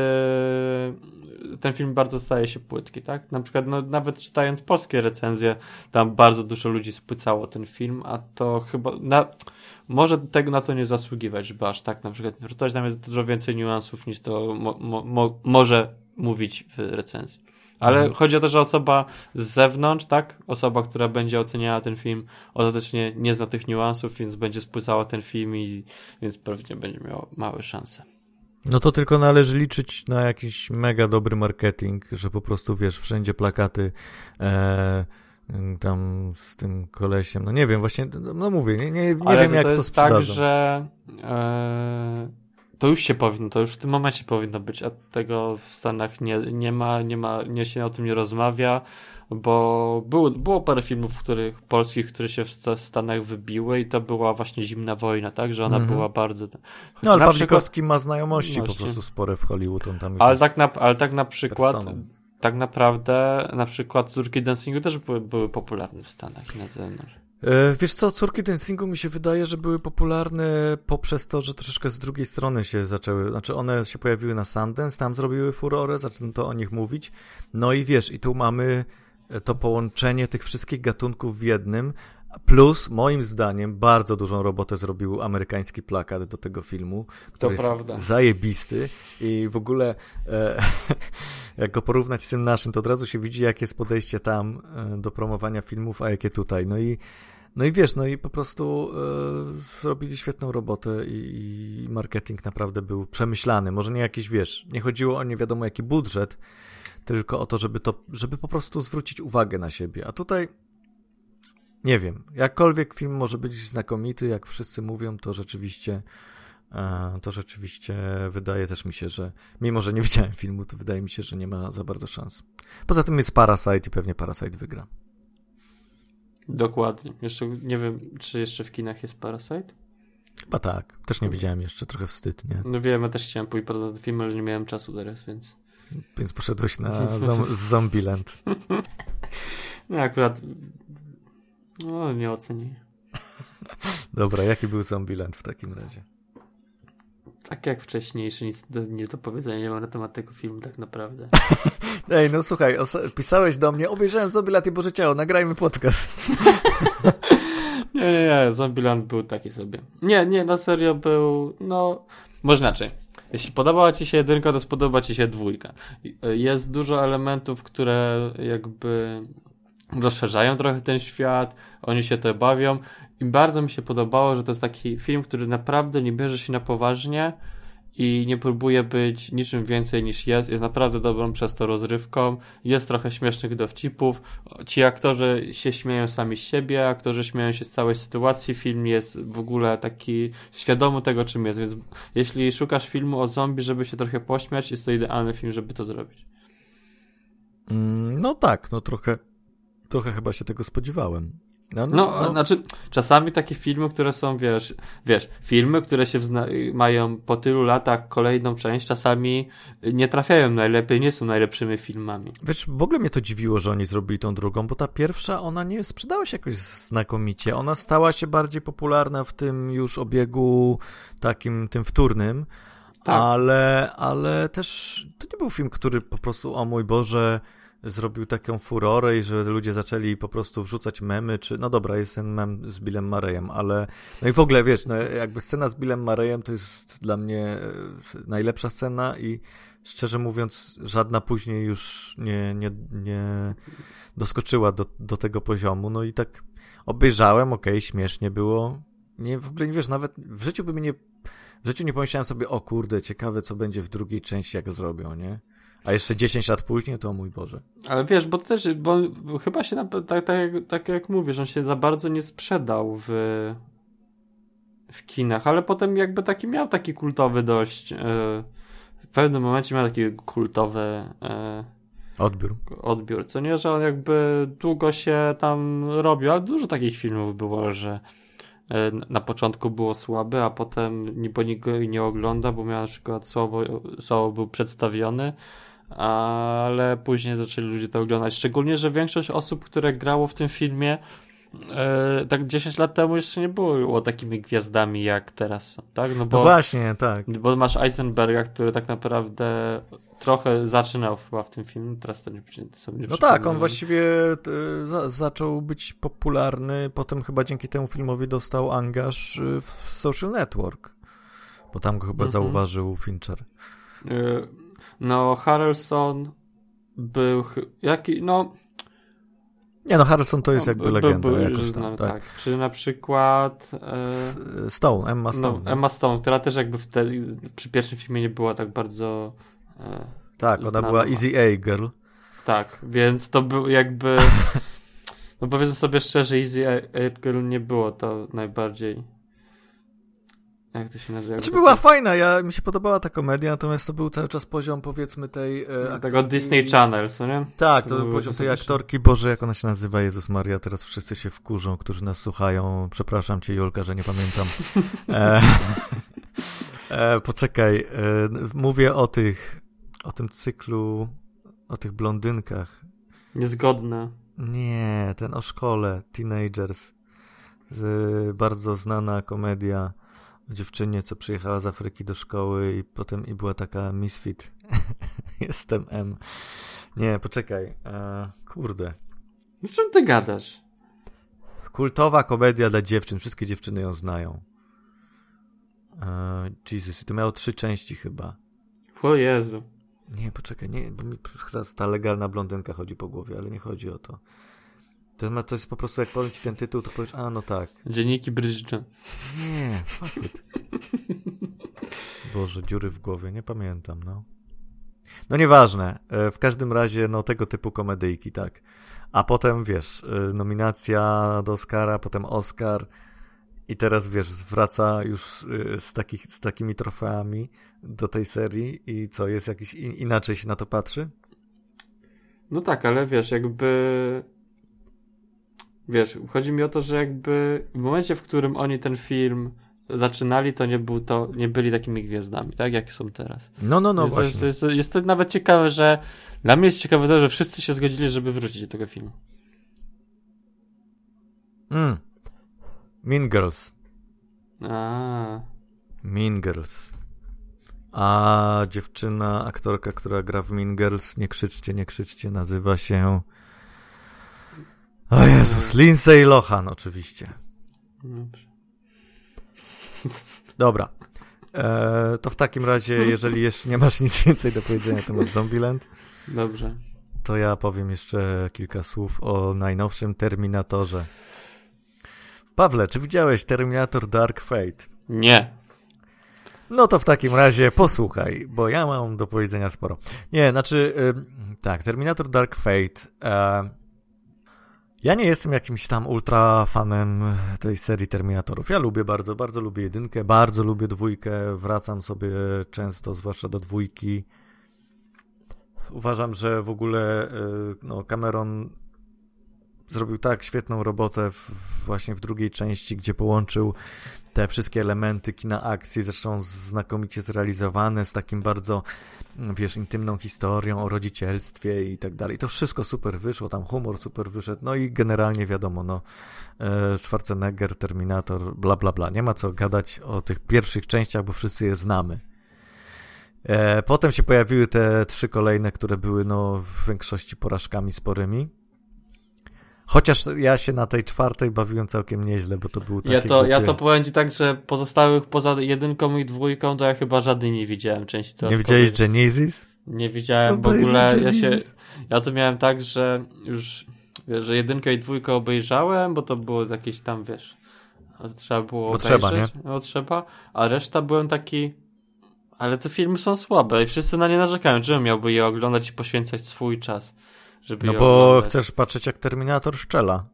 B: ten film bardzo staje się płytki, tak? Na przykład no, nawet czytając polskie recenzje, tam bardzo dużo ludzi spłycało ten film, a to chyba na, może tego na to nie zasługiwać, żeby aż tak na przykład interpretować, tam jest dużo więcej niuansów niż to mo, mo, mo, może mówić w recenzji. Ale
A: Mhm.
B: chodzi o to, że osoba z zewnątrz, tak? Osoba, która będzie oceniała ten film, ostatecznie nie zna tych niuansów, więc będzie spłycała ten film i więc pewnie będzie miała małe szanse.
A: No to tylko należy liczyć na jakiś mega dobry marketing, że po prostu wiesz, wszędzie plakaty e, tam z tym kolesiem. No nie wiem, właśnie, no mówię, nie, nie, nie
B: Ale
A: wiem
B: to,
A: jak
B: to
A: to
B: jest
A: sprzedadzą.
B: tak, że e, to już się powinno, to już w tym momencie powinno być, a tego w Stanach nie, nie ma, nie ma, nie się o tym nie rozmawia, bo było, było parę filmów, których, polskich, które się w Sta- Stanach wybiły i to była właśnie zimna wojna, tak, że ona
A: Mhm.
B: była bardzo...
A: No ale
B: przykład-
A: ma znajomości po
B: Właśnie.
A: prostu spore w Hollywood, on tam
B: ale tak, na, ale tak na przykład,
A: personą.
B: tak naprawdę, na przykład córki dancingu też były, były popularne w Stanach i na zewnątrz.
A: E, Wiesz co, córki dancingu mi się wydaje, że były popularne poprzez to, że troszeczkę z drugiej strony się zaczęły, znaczy one się pojawiły na Sundance, tam zrobiły furorę, zaczęto o nich mówić, no i wiesz, i tu mamy e, to połączenie tych wszystkich gatunków w jednym, plus moim zdaniem bardzo dużą robotę zrobił amerykański plakat do tego filmu, który jest
B: prawda.
A: zajebisty i w ogóle e, jak go porównać z tym naszym, to od razu się widzi, jakie jest podejście tam e, do promowania filmów, a jakie tutaj. No i, no i wiesz, no i po prostu e, zrobili świetną robotę i, i marketing naprawdę był przemyślany. Może nie jakiś, wiesz, nie chodziło o nie wiadomo jaki budżet, tylko o to, żeby to, żeby po prostu zwrócić uwagę na siebie. A tutaj nie wiem, jakkolwiek film może być znakomity, jak wszyscy mówią, to rzeczywiście e, to rzeczywiście wydaje też mi się, że mimo, że nie widziałem filmu, to wydaje mi się, że nie ma za bardzo szans. Poza tym jest Parasite i pewnie Parasite wygra.
B: Dokładnie. Jeszcze nie wiem, czy jeszcze w kinach jest Parasite?
A: Chyba tak. Też nie widziałem jeszcze, trochę wstyd, nie?
B: No wiem, ja też chciałem pójść po ten film, ale nie miałem czasu teraz, więc...
A: Więc poszedłeś na zom- Zombieland.
B: No akurat... No, nie oceni.
A: Dobra, jaki był Zombieland w takim razie?
B: Tak jak wcześniejszy, nic do, nie do powiedzenia nie mam na temat tego filmu tak naprawdę.
A: Ej, no słuchaj, pisałeś do mnie, obejrzałem Zombieland i Boże Ciało, nagrajmy podcast.
B: Nie, nie, nie, Zombieland był taki sobie. Nie, nie, na serio był, no, może inaczej. Jeśli podobała ci się jedynka, to spodoba ci się dwójka. Jest dużo elementów, które jakby rozszerzają trochę ten świat, oni się to bawią i bardzo mi się podobało, że to jest taki film, który naprawdę nie bierze się na poważnie i nie próbuje być niczym więcej niż jest. Jest naprawdę dobrą przez to rozrywką. Jest trochę śmiesznych dowcipów. Ci aktorzy się śmieją sami z siebie, aktorzy śmieją się z całej sytuacji. Film jest w ogóle taki świadomy tego, czym jest. Więc jeśli szukasz filmu o zombie, żeby się trochę pośmiać, jest to idealny film, żeby to zrobić.
A: Mm, No tak, no trochę, trochę chyba się tego spodziewałem. No,
B: No, znaczy, czasami takie filmy, które są, wiesz, wiesz, filmy, które się mają po tylu latach kolejną część, czasami nie trafiają najlepiej, nie są najlepszymi filmami.
A: Wiesz, w ogóle mnie to dziwiło, że oni zrobili tą drugą, bo ta pierwsza, ona nie sprzedała się jakoś znakomicie. Ona stała się bardziej popularna w tym już obiegu takim, tym wtórnym,
B: Tak.
A: ale, ale też to nie był film, który po prostu, o mój Boże, zrobił taką furorę i że ludzie zaczęli po prostu wrzucać memy, czy, no dobra, jest ten mem z Billem Marejem, ale, no i w ogóle, wiesz, no jakby scena z Billem Marejem to jest dla mnie e, najlepsza scena i szczerze mówiąc, żadna później już nie, nie, nie doskoczyła do, do tego poziomu, no i tak obejrzałem, okej, śmiesznie było, nie, w ogóle nie wiesz, nawet w życiu by mi nie, w życiu nie pomyślałem sobie, o kurde, ciekawe co będzie w drugiej części, jak zrobią, nie? A jeszcze 10 lat później, to mój Boże.
B: Ale wiesz, bo też, bo chyba się, na- tak, tak, jak- tak jak mówisz, on się za bardzo nie sprzedał w, w kinach, ale potem jakby taki miał taki kultowy dość, e, w pewnym momencie miał taki kultowy e,
A: Odbiór.
B: odbiór, co nie, że on jakby długo się tam robił, ale dużo takich filmów było, że na początku było słabe, a potem niby nikt go nie ogląda, bo miał na przykład słabo, słabo był przedstawiony, ale później zaczęli ludzie to oglądać. Szczególnie, że większość osób, które grało w tym filmie, e, tak 10 lat temu jeszcze nie było takimi gwiazdami jak teraz są, tak? No
A: No
B: bo,
A: właśnie, tak.
B: bo masz Eisenberga, który tak naprawdę trochę zaczynał chyba w tym filmie, teraz to nie, sobie nie
A: No tak, on właściwie e, za, zaczął być popularny, potem chyba dzięki temu filmowi dostał angaż e, w Social Network, bo tam go chyba
B: Mhm.
A: zauważył Fincher.
B: Y, No, Harrelson był, jaki, no,
A: Nie no, Harrelson to jest
B: no,
A: jakby legenda. jakoś tam,
B: tak.
A: tak.
B: Czy na przykład e,
A: Stone, Emma Stone.
B: no? Emma Stone, która też jakby wtedy, przy pierwszym filmie nie była tak bardzo e,
A: tak, ona
B: znana.
A: była Easy A Girl.
B: Tak, więc to był jakby. No powiedzmy sobie szczerze, Easy Air Girl nie było to najbardziej. Jak to się nazywa?
A: Znaczy była fajna, ja, mi się podobała ta komedia, natomiast to był cały czas poziom powiedzmy tej... E,
B: Tego Disney Channel, co nie?
A: Tak,
B: To
A: to był poziom tej aktorki, Boże, jak ona się nazywa, Jezus Maria, teraz wszyscy się wkurzą, którzy nas słuchają. Przepraszam cię, Julka, że nie pamiętam. E, e, poczekaj, e, mówię o tych, o tym cyklu, o tych blondynkach.
B: Niezgodne.
A: Nie, ten o szkole, Teenagers. Bardzo znana komedia dziewczynie, co przyjechała z Afryki do szkoły i potem i była taka misfit. Jestem M. Nie, poczekaj. E, kurde.
B: Z czym ty gadasz?
A: Kultowa komedia dla dziewczyn. Wszystkie dziewczyny ją znają. E, Jesus, i to miało trzy części chyba.
B: O Jezu.
A: Nie, poczekaj, nie, bo mi teraz ta legalna blondynka chodzi po głowie, ale nie chodzi o to. To, to jest po prostu, jak powiem ci ten tytuł, to powiesz, a no tak.
B: Dzienniki Bridget.
A: Nie, fuck it. Boże, dziury w głowie, nie pamiętam, no. No nieważne, e, w każdym razie, no tego typu komedyjki, tak. A potem, wiesz, e, nominacja do Oscara, potem Oscar i teraz, wiesz, wraca już e, z, takich, z takimi trofeami do tej serii i co, jest jakiś, inaczej się na to patrzy?
B: No tak, ale wiesz, jakby. Wiesz, chodzi mi o to, że jakby w momencie, w którym oni ten film zaczynali, to nie, był to, nie byli takimi gwiazdami, tak? Jakie są teraz.
A: No, no, no,
B: Jest-
A: właśnie.
B: jest, jest, jest to nawet ciekawe, że dla mnie jest ciekawe to, że wszyscy się zgodzili, żeby wrócić do tego filmu.
A: Mm. Mean Girls.
B: A,
A: Mean Girls. A dziewczyna, aktorka, która gra w Mean Girls, nie krzyczcie, nie krzyczcie, nazywa się. O Jezus, Lindsay Lohan, oczywiście.
B: dobrze.
A: Dobra. E, to w takim razie, jeżeli jeszcze nie masz nic więcej do powiedzenia na temat Zombieland,
B: Dobrze.
A: to ja powiem jeszcze kilka słów o najnowszym Terminatorze. Pawle, czy widziałeś Terminator Dark Fate?
B: Nie.
A: No to w takim razie posłuchaj, bo ja mam do powiedzenia sporo. Nie, znaczy, tak, Terminator Dark Fate. E, ja nie jestem jakimś tam ultra fanem tej serii Terminatorów. Ja lubię bardzo, bardzo lubię jedynkę, bardzo lubię dwójkę, wracam sobie często, zwłaszcza do dwójki. Uważam, że w ogóle y, no, Cameron zrobił tak świetną robotę w, właśnie w drugiej części, gdzie połączył te wszystkie elementy kina akcji, zresztą znakomicie zrealizowane, z takim bardzo, wiesz, intymną historią o rodzicielstwie i tak dalej. To wszystko super wyszło, tam humor super wyszedł, no i generalnie wiadomo, no, e, Schwarzenegger, Terminator, bla, bla, bla. Nie ma co gadać o tych pierwszych częściach, bo wszyscy je znamy. E, Potem się pojawiły te trzy kolejne, które były, no, w większości porażkami sporymi. Chociaż ja się na tej czwartej bawiłem całkiem nieźle, bo to był taki
B: Ja to, ja to powiem ci tak, że pozostałych poza jedynką i dwójką, to ja chyba żadnej nie widziałem części
A: Nie widziałeś Genesis?
B: Nie widziałem w ogóle. Ja, się, ja to miałem tak, że już wiesz, że jedynkę i dwójkę obejrzałem, bo to było jakieś tam, wiesz, trzeba było
A: Bo trzeba,
B: obejrzeć. No trzeba, a reszta byłem taki ale te filmy są słabe i wszyscy na nie narzekają. Czemu miałby je oglądać i poświęcać swój czas, żeby
A: No bo
B: oglądać?
A: chcesz patrzeć jak Terminator szczela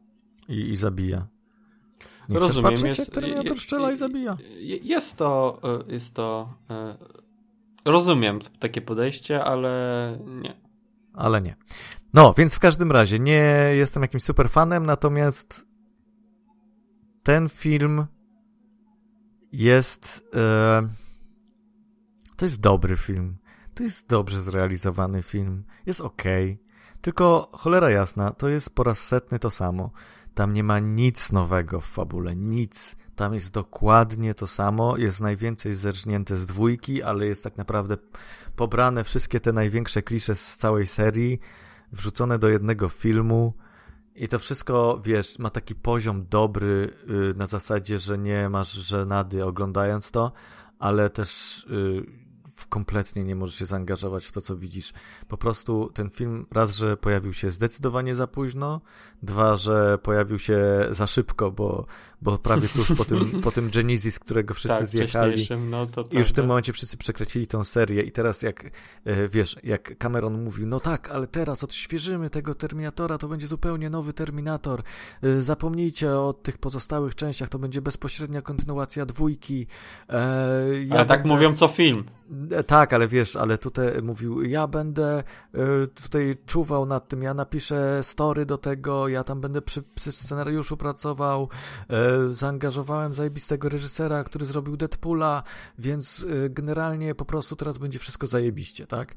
A: i, i zabija. Nie
B: Rozumiem,
A: chcesz patrzeć
B: jest-
A: jak Terminator szczela i zabija.
B: je- Jest to, e, jest to, e, rozumiem takie podejście, ale nie.
A: Ale nie. No, więc w każdym razie nie jestem jakimś super fanem, natomiast ten film jest. E, to jest dobry film. To jest dobrze zrealizowany film. Jest ok. Tylko cholera jasna, to jest po raz setny to samo. Tam nie ma nic nowego w fabule, nic. Tam jest dokładnie to samo. Jest najwięcej zerżnięte z dwójki, ale jest tak naprawdę pobrane wszystkie te największe klisze z całej serii, wrzucone do jednego filmu. I to wszystko, wiesz, ma taki poziom dobry y, na zasadzie, że nie masz żenady oglądając to, ale też y, kompletnie nie możesz się zaangażować w to, co widzisz. Po prostu ten film raz, że pojawił się zdecydowanie za późno, dwa, że pojawił się za szybko, bo, bo prawie tuż po tym, po tym Genesis, którego wszyscy tak, zjechali.
B: No,
A: I już w tym momencie wszyscy przekrecili tą serię i teraz jak, e, wiesz, jak Cameron mówił, no tak, ale teraz odświeżymy tego Terminatora, to będzie zupełnie nowy Terminator. E, zapomnijcie o tych pozostałych częściach, to będzie bezpośrednia kontynuacja dwójki.
B: E, ja ale tak będę... mówią co film.
A: Tak, ale wiesz, ale tutaj mówił, ja będę tutaj czuwał nad tym, ja napiszę story do tego, ja tam będę przy, przy scenariuszu pracował, zaangażowałem zajebistego reżysera, który zrobił Deadpoola, więc generalnie po prostu teraz będzie wszystko zajebiście, tak?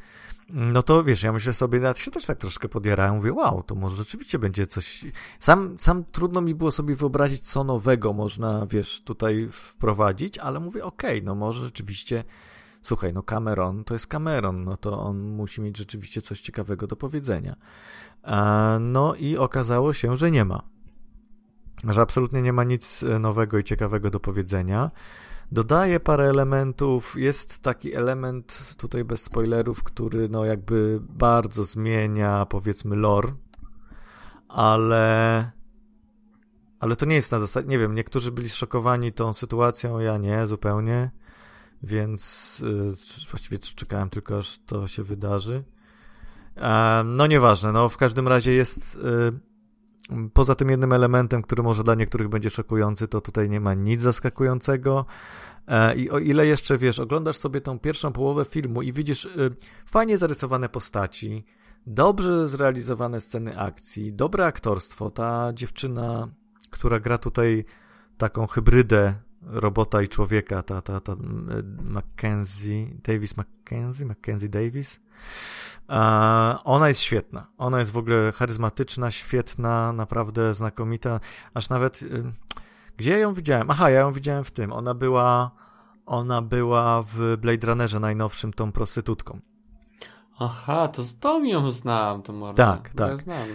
A: No to wiesz, ja myślę sobie, ja się też tak troszkę podjarałem, mówię, wow, to może rzeczywiście będzie coś... Sam, sam trudno mi było sobie wyobrazić, co nowego można, wiesz, tutaj wprowadzić, ale mówię, okej, okay, no może rzeczywiście... Słuchaj, no Cameron to jest Cameron, no to on musi mieć rzeczywiście coś ciekawego do powiedzenia. No i okazało się, że nie ma. Że absolutnie nie ma nic nowego i ciekawego do powiedzenia. Dodaje parę elementów. Jest taki element, tutaj bez spoilerów, który no jakby bardzo zmienia powiedzmy lore, ale ale to nie jest na zasadzie, nie wiem, niektórzy byli zszokowani tą sytuacją, ja nie, zupełnie, więc yy, właściwie czekałem tylko aż to się wydarzy. E, no nieważne, no w każdym razie jest yy, poza tym jednym elementem, który może dla niektórych będzie szokujący, to tutaj nie ma nic zaskakującego. E, I o ile jeszcze wiesz, oglądasz sobie tą pierwszą połowę filmu i widzisz y, fajnie zarysowane postaci, dobrze zrealizowane sceny akcji, dobre aktorstwo, ta dziewczyna, która gra tutaj taką hybrydę robota i człowieka, ta, ta, ta Mackenzie, Davis Mackenzie, Mackenzie Davis. Ona jest świetna. Ona jest w ogóle charyzmatyczna, świetna, naprawdę znakomita. Aż nawet. Y, gdzie ja ją widziałem? Aha, ja ją widziałem w tym. Ona była. Ona była w Blade Runnerze najnowszym tą prostytutką.
B: Aha, to z tą ją znam, to mordę.
A: Tak, tak. Ja znam,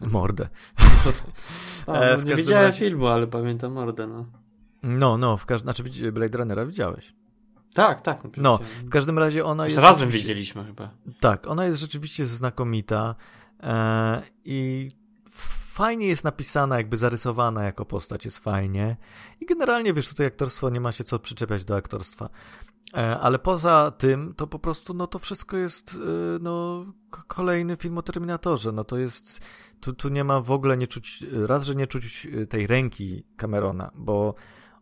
B: no
A: mordę.
B: no, e, nie widziałem razie... filmu, ale pamiętam mordę, no.
A: No, no, w każdym znaczy Blade Runnera widziałeś.
B: Tak, tak.
A: No, w każdym razie ona jest...
B: Razem widzieliśmy chyba.
A: Tak, ona jest rzeczywiście znakomita e, i fajnie jest napisana, jakby zarysowana jako postać jest fajnie. I generalnie, wiesz, tutaj aktorstwo nie ma się co przyczepiać do aktorstwa. E, ale poza tym, to po prostu, no to wszystko jest, e, no, kolejny film o Terminatorze. No to jest, tu, tu nie ma w ogóle nie czuć, raz, że nie czuć e, tej ręki Camerona, bo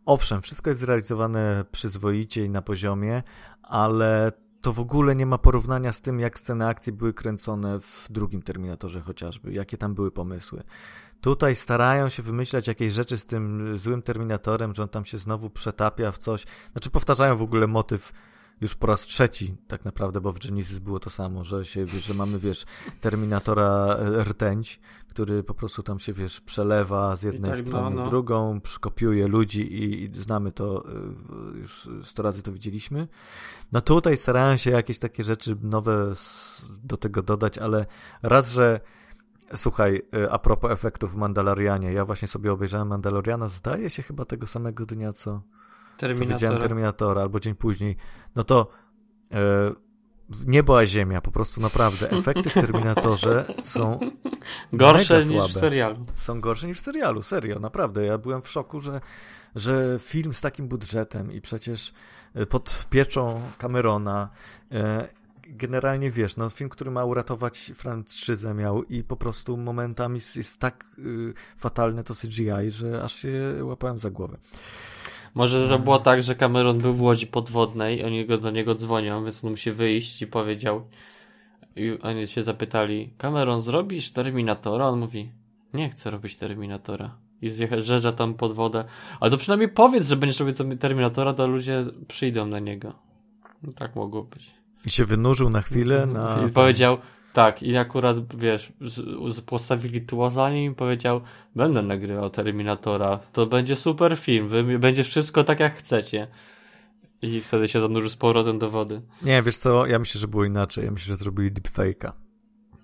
A: owszem, wszystko jest zrealizowane przyzwoicie i na poziomie, ale to w ogóle nie ma porównania z tym, jak sceny akcji były kręcone w drugim Terminatorze chociażby, jakie tam były pomysły. Tutaj starają się wymyślać jakieś rzeczy z tym złym Terminatorem, że on tam się znowu przetapia w coś. Znaczy powtarzają w ogóle motyw już po raz trzeci tak naprawdę, bo w Genesis było to samo, że się, że mamy, wiesz, Terminatora e, rtęć, który po prostu tam się, wiesz, przelewa z jednej tak, strony no, no. drugą, przykopiuje ludzi i, i, znamy to, e, już sto razy to widzieliśmy. No tutaj starają się jakieś takie rzeczy nowe do tego dodać, ale raz, że Słuchaj, e, a propos efektów w Mandalorianie, ja właśnie sobie obejrzałem Mandaloriana, zdaje się chyba tego samego dnia, co Terminatora. co widziałem Terminatora, albo dzień później, no to e, niebo a ziemia, po prostu naprawdę. Efekty w Terminatorze są
B: gorsze niż słabe. w serialu.
A: Są gorsze niż w serialu, serio, naprawdę. Ja byłem w szoku, że, że film z takim budżetem i przecież e, pod pieczą Camerona e, generalnie wiesz, no film, który ma uratować franczyzę miał i po prostu momentami jest tak y, fatalne to CGI, że aż się łapałem za głowę.
B: Może to było tak, że Cameron był w łodzi podwodnej, oni go do niego dzwonią, więc on musi wyjść i powiedział. I oni się zapytali, Cameron, zrobisz Terminatora? On mówi, nie chcę robić Terminatora. I zjeżdża tam pod wodę. Ale to przynajmniej powiedz, że będziesz robić Terminatora, to ludzie przyjdą na niego. No, tak mogło być.
A: I się wynurzył na chwilę. Na...
B: I powiedział, tak, i akurat, wiesz, z, z postawili tło za nim i powiedział, będę nagrywał Terminatora, to będzie super film, wy, będzie wszystko tak jak chcecie. I wtedy się zanurzył z powrotem do wody.
A: Nie, wiesz co, ja myślę, że było inaczej. Ja myślę, że zrobili deepfake'a.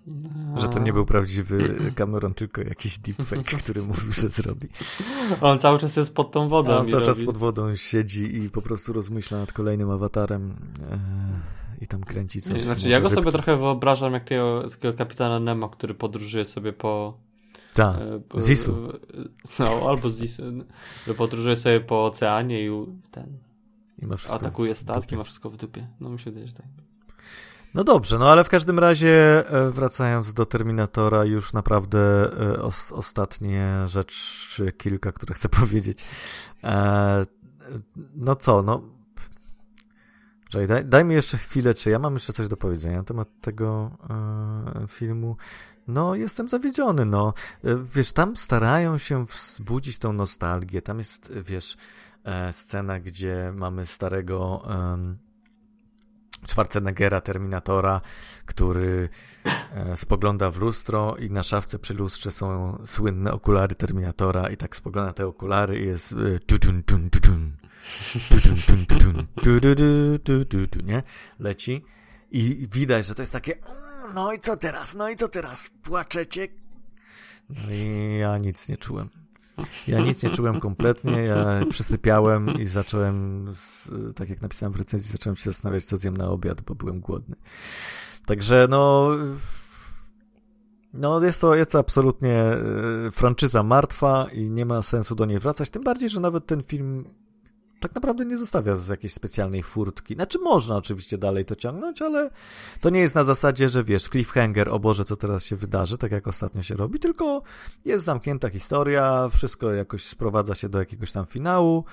A: No. Że to nie był prawdziwy Cameron, tylko jakiś deepfake, który mówił, że zrobi.
B: On cały czas jest pod tą wodą.
A: On cały robi. czas pod wodą siedzi i po prostu rozmyśla nad kolejnym awatarem. I tam kręci coś.
B: Znaczy, ja go sobie trochę wyobrażam jak takiego, takiego kapitana Nemo, który podróżuje sobie po...
A: Tak, e, Zisu.
B: No, albo Zisu. Że podróżuje sobie po oceanie i ten... I atakuje statki, ma wszystko w dupie. No mi się wydaje, że tak.
A: No dobrze, no ale w każdym razie e, wracając do Terminatora, już naprawdę e, os, ostatnie rzecz, kilka, które chcę powiedzieć. E, no co, no. Czekaj, daj, daj, mi jeszcze chwilę, czy ja mam jeszcze coś do powiedzenia na temat tego e, filmu. No, jestem zawiedziony, no. E, wiesz, tam starają się wzbudzić tą nostalgię. Tam jest, wiesz, e, scena, gdzie mamy starego Schwarzeneggera, Terminatora, który e, spogląda w lustro i na szafce przy lustrze są słynne okulary Terminatora i tak spogląda te okulary i jest nie? Leci i widać, że to jest takie no i co teraz, no i co teraz, płaczecie? No i ja nic nie czułem. Ja nic nie czułem kompletnie, ja przysypiałem i zacząłem, tak jak napisałem w recenzji, zacząłem się zastanawiać, co zjem na obiad, bo byłem głodny. Także no... No jest to, jest to absolutnie e, franczyza martwa i nie ma sensu do niej wracać, tym bardziej, że nawet ten film tak naprawdę nie zostawia z jakiejś specjalnej furtki. Znaczy można oczywiście dalej to ciągnąć, ale to nie jest na zasadzie, że wiesz, cliffhanger, o Boże, co teraz się wydarzy, tak jak ostatnio się robi, tylko jest zamknięta historia, wszystko jakoś sprowadza się do jakiegoś tam finału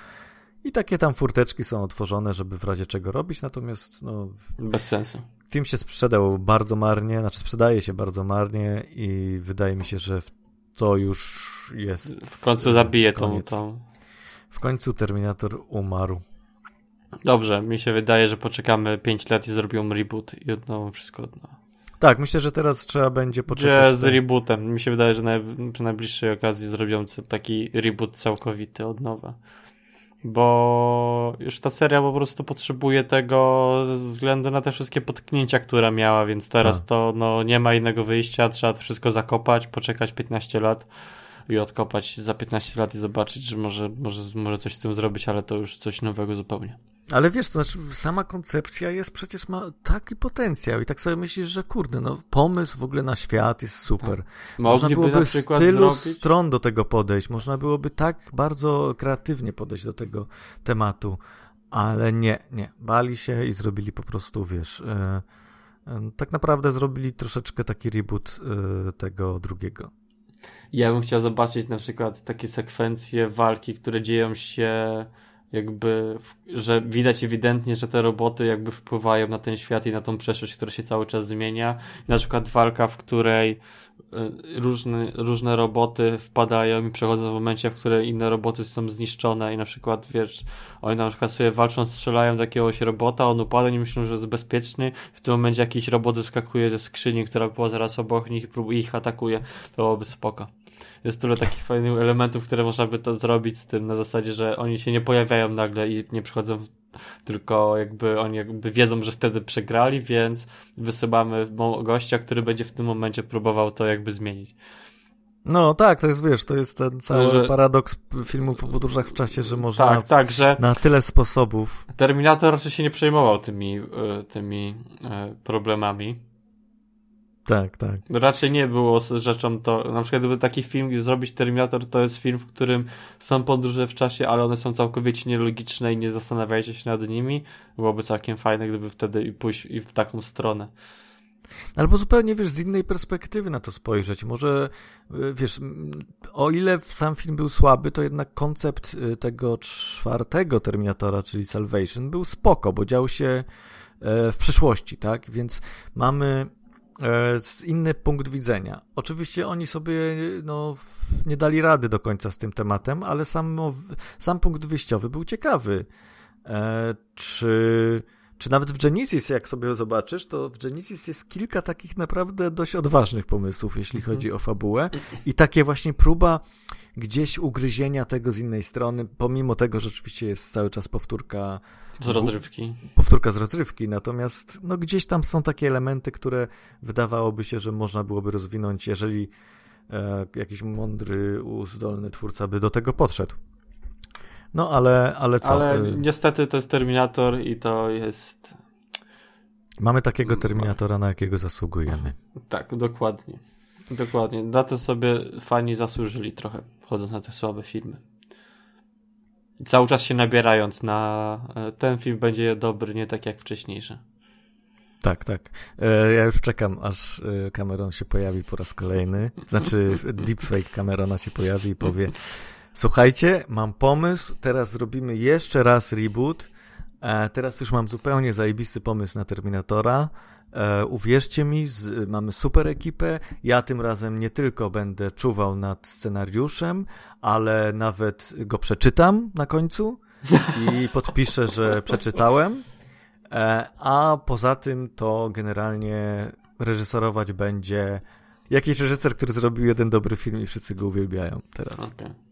A: i takie tam furteczki są otworzone, żeby w razie czego robić, natomiast no...
B: Bez sensu.
A: Film się sprzedał bardzo marnie, znaczy sprzedaje się bardzo marnie i wydaje mi się, że to już jest...
B: W końcu zabije tą, tą
A: w końcu Terminator umarł.
B: Dobrze, mi się wydaje, że poczekamy 5 lat i zrobią reboot i odnową wszystko od nowa.
A: Tak, myślę, że teraz trzeba będzie poczekać.
B: Że z rebootem. Mi się wydaje, że naj, przy najbliższej okazji zrobią taki reboot całkowity od nowa. Bo już ta seria po prostu potrzebuje tego ze względu na te wszystkie potknięcia, które miała, więc teraz tak. to no, nie ma innego wyjścia, trzeba to wszystko zakopać, poczekać 15 lat i odkopać za 15 lat i zobaczyć, że może, może, może coś z tym zrobić, ale to już coś nowego zupełnie.
A: Ale wiesz, to znaczy sama koncepcja jest przecież ma taki potencjał i tak sobie myślisz, że kurde, no pomysł w ogóle na świat jest super. Tak. Można byłoby z tylu zrobić? stron do tego podejść, można byłoby tak bardzo kreatywnie podejść do tego tematu, ale nie, nie. Bali się i zrobili po prostu, wiesz, yy, yy, tak naprawdę zrobili troszeczkę taki reboot yy, tego drugiego.
B: Ja bym chciał zobaczyć na przykład takie sekwencje walki, które dzieją się jakby, że widać ewidentnie, że te roboty jakby wpływają na ten świat i na tą przeszłość, która się cały czas zmienia. Na przykład walka, w której różne, różne roboty wpadają i przechodzą w momencie, w którym inne roboty są zniszczone i na przykład, wiesz, oni na przykład sobie walczą, strzelają do jakiegoś robota, on upada, nie myślą, że jest bezpieczny, w tym momencie jakiś robot wyskakuje ze skrzyni, która była zaraz obok nich i ich atakuje. To byłoby spoko jest tyle takich fajnych elementów, które można by to zrobić z tym na zasadzie, że oni się nie pojawiają nagle i nie przychodzą tylko jakby oni jakby wiedzą, że wtedy przegrali, więc wysyłamy gościa, który będzie w tym momencie próbował to jakby zmienić.
A: No tak, to jest, wiesz, to jest ten cały że... paradoks filmów o podróżach w czasie, że można tak, tak, że na tyle sposobów.
B: Terminator raczej się nie przejmował tymi, e, tymi e, problemami.
A: Tak, tak.
B: Raczej nie było rzeczą to, na przykład gdyby taki film zrobić Terminator, to jest film, w którym są podróże w czasie, ale one są całkowicie nielogiczne i nie zastanawiajcie się nad nimi. Byłoby całkiem fajne, gdyby wtedy i pójść i w taką stronę.
A: Albo zupełnie, wiesz, z innej perspektywy na to spojrzeć. Może, y, wiesz, o ile sam film był słaby, to jednak koncept y, tego czwartego Terminatora, czyli Salvation, był spoko, bo dział się e, w przeszłości, tak? Więc mamy inny punkt widzenia. Oczywiście oni sobie no, nie dali rady do końca z tym tematem, ale sam, sam punkt wyjściowy był ciekawy. E, czy, czy nawet w Genesis, jak sobie zobaczysz, to w Genesis jest kilka takich naprawdę dość odważnych pomysłów, jeśli mhm. chodzi o fabułę i takie właśnie próba gdzieś ugryzienia tego z innej strony, pomimo tego, że oczywiście jest cały czas powtórka
B: z rozrywki.
A: Powtórka z rozrywki, natomiast no, gdzieś tam są takie elementy, które wydawałoby się, że można byłoby rozwinąć, jeżeli e, jakiś mądry, uzdolny twórca by do tego podszedł. No ale, ale co?
B: Ale niestety to jest Terminator i to jest
A: Mamy takiego Terminatora, na jakiego zasługujemy.
B: Tak, dokładnie. Dokładnie. Na to sobie fani zasłużyli trochę, wchodząc na te słabe filmy. Cały czas się nabierając na e, ten film będzie dobry, nie tak jak wcześniejsze.
A: Tak, tak. E, ja już czekam, aż e, Cameron się pojawi po raz kolejny. Znaczy, deepfake Camerona się pojawi i powie: Słuchajcie, mam pomysł, teraz zrobimy jeszcze raz reboot. Teraz już mam zupełnie zajebisty pomysł na Terminatora. Uwierzcie mi, mamy super ekipę. Ja tym razem nie tylko będę czuwał nad scenariuszem, ale nawet go przeczytam na końcu i podpiszę, że przeczytałem. E, a poza tym to generalnie reżyserować będzie jakiś reżyser, który zrobił jeden dobry film i wszyscy go uwielbiają teraz. Okay.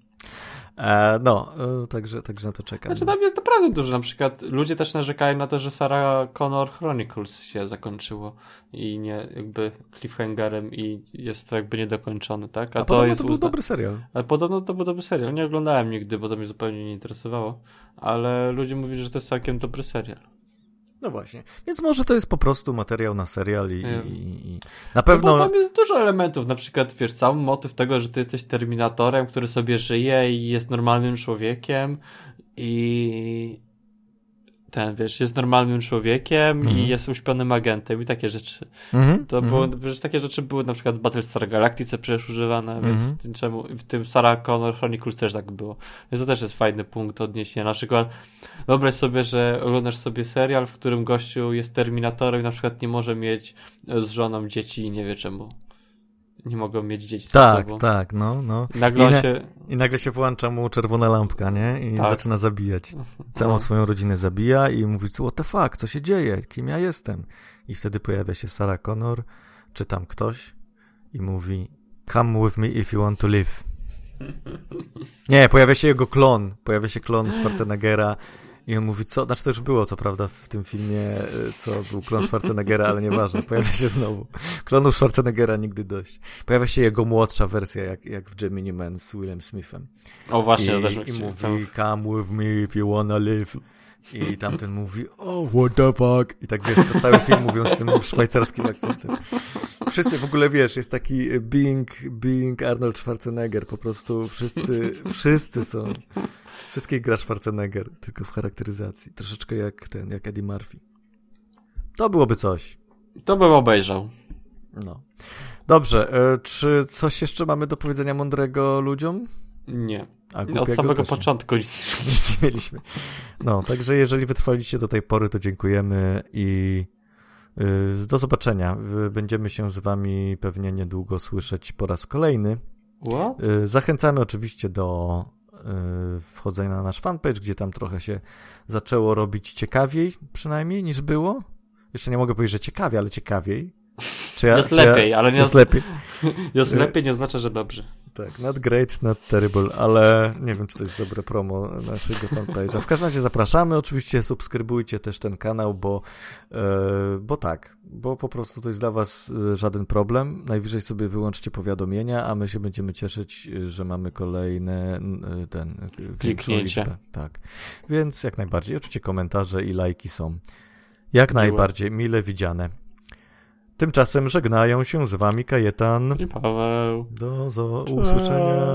A: E, no, e, także, także na to czekam.
B: Znaczy tam jest naprawdę dużo, na przykład ludzie też narzekają na to, że Sarah Connor Chronicles się zakończyło i nie jakby cliffhangerem i jest to jakby niedokończony, tak?
A: A, A to jest to był uzna... dobry serial.
B: Ale podobno to był dobry serial. Nie oglądałem nigdy, bo to mnie zupełnie nie interesowało, ale ludzie mówili, że to jest całkiem dobry serial.
A: No właśnie. Więc może to jest po prostu materiał na serial i, i, i na pewno...
B: No tam jest dużo elementów, na przykład wiesz, cały motyw tego, że ty jesteś Terminatorem, który sobie żyje i jest normalnym człowiekiem i ten, wiesz, jest normalnym człowiekiem mm i mhm. jest uśpionym agentem i takie rzeczy. Mm. To mm było, takie rzeczy były na przykład w Battlestar Galactice przecież używane, więc w tym, czemu, w tym Sarah Connor Chronicles też tak było. Więc to też jest fajny punkt odniesienia. Na przykład wyobraź sobie, że oglądasz sobie serial, w którym gościu jest Terminatorem i na przykład nie może mieć z żoną dzieci i nie wie czemu nie mogą mieć dzieci
A: Tak, tak, no, no.
B: Nagle I, na, się...
A: I nagle się włącza mu czerwona lampka, nie? I tak. zaczyna zabijać. Całą no. swoją rodzinę zabija i mówi, what the fuck, co się dzieje? Kim ja jestem? I wtedy pojawia się Sarah Connor, czy tam ktoś i mówi, come with me if you want to live. Nie, pojawia się jego klon, pojawia się klon Schwarzeneggera i on mówi, co, znaczy to już było, co prawda, w tym filmie, e, co był klon Schwarzeneggera, ale nieważne, pojawia się znowu. Klonu Schwarzeneggera nigdy dość. Pojawia się jego młodsza wersja, jak, jak w Gemini Man z Willem Smithem.
B: O właśnie,
A: I,
B: też
A: I mówi, come with me if you wanna live. I tamten mówi, oh, what the fuck? I tak wiesz, to cały film mówią z tym szwajcarskim akcentem. Wszyscy w ogóle wiesz, jest taki being, being Arnold Schwarzenegger, po prostu wszyscy, wszyscy są Wszystkich gra Schwarzenegger, tylko w charakteryzacji. Troszeczkę jak ten, jak Eddie Murphy. To byłoby coś.
B: To bym obejrzał.
A: No. Dobrze, e, czy coś jeszcze mamy do powiedzenia mądrego ludziom?
B: Nie. Od samego początku
A: nic. nic nie mieliśmy. No, także jeżeli wytrwaliście do tej pory, to dziękujemy i y, do zobaczenia. Będziemy się z wami pewnie niedługo słyszeć po raz kolejny.
B: What?
A: Y, zachęcamy oczywiście do Y, wchodzenia na nasz fanpage, gdzie tam trochę się zaczęło robić ciekawiej przynajmniej niż było. Jeszcze nie mogę powiedzieć, że ciekawie, ale ciekawiej.
B: Czy ja, jest czy lepiej, ja, ale nie jest lepiej. Jest lepiej nie oznacza, że dobrze.
A: Tak, not great, not terrible, ale nie wiem, czy to jest dobre promo naszego fanpage'a. W każdym razie zapraszamy, oczywiście subskrybujcie też ten kanał, bo, e, bo tak, bo po prostu to jest dla was e, żaden problem. Najwyżej sobie wyłączcie powiadomienia, a my się będziemy cieszyć, że mamy kolejne e, ten
B: kliknięcie.
A: Tak, więc jak najbardziej. Oczywiście komentarze i lajki są jak najbardziej mile widziane. Tymczasem żegnają się z wami Kajetan
B: i Paweł.
A: Do usłyszenia.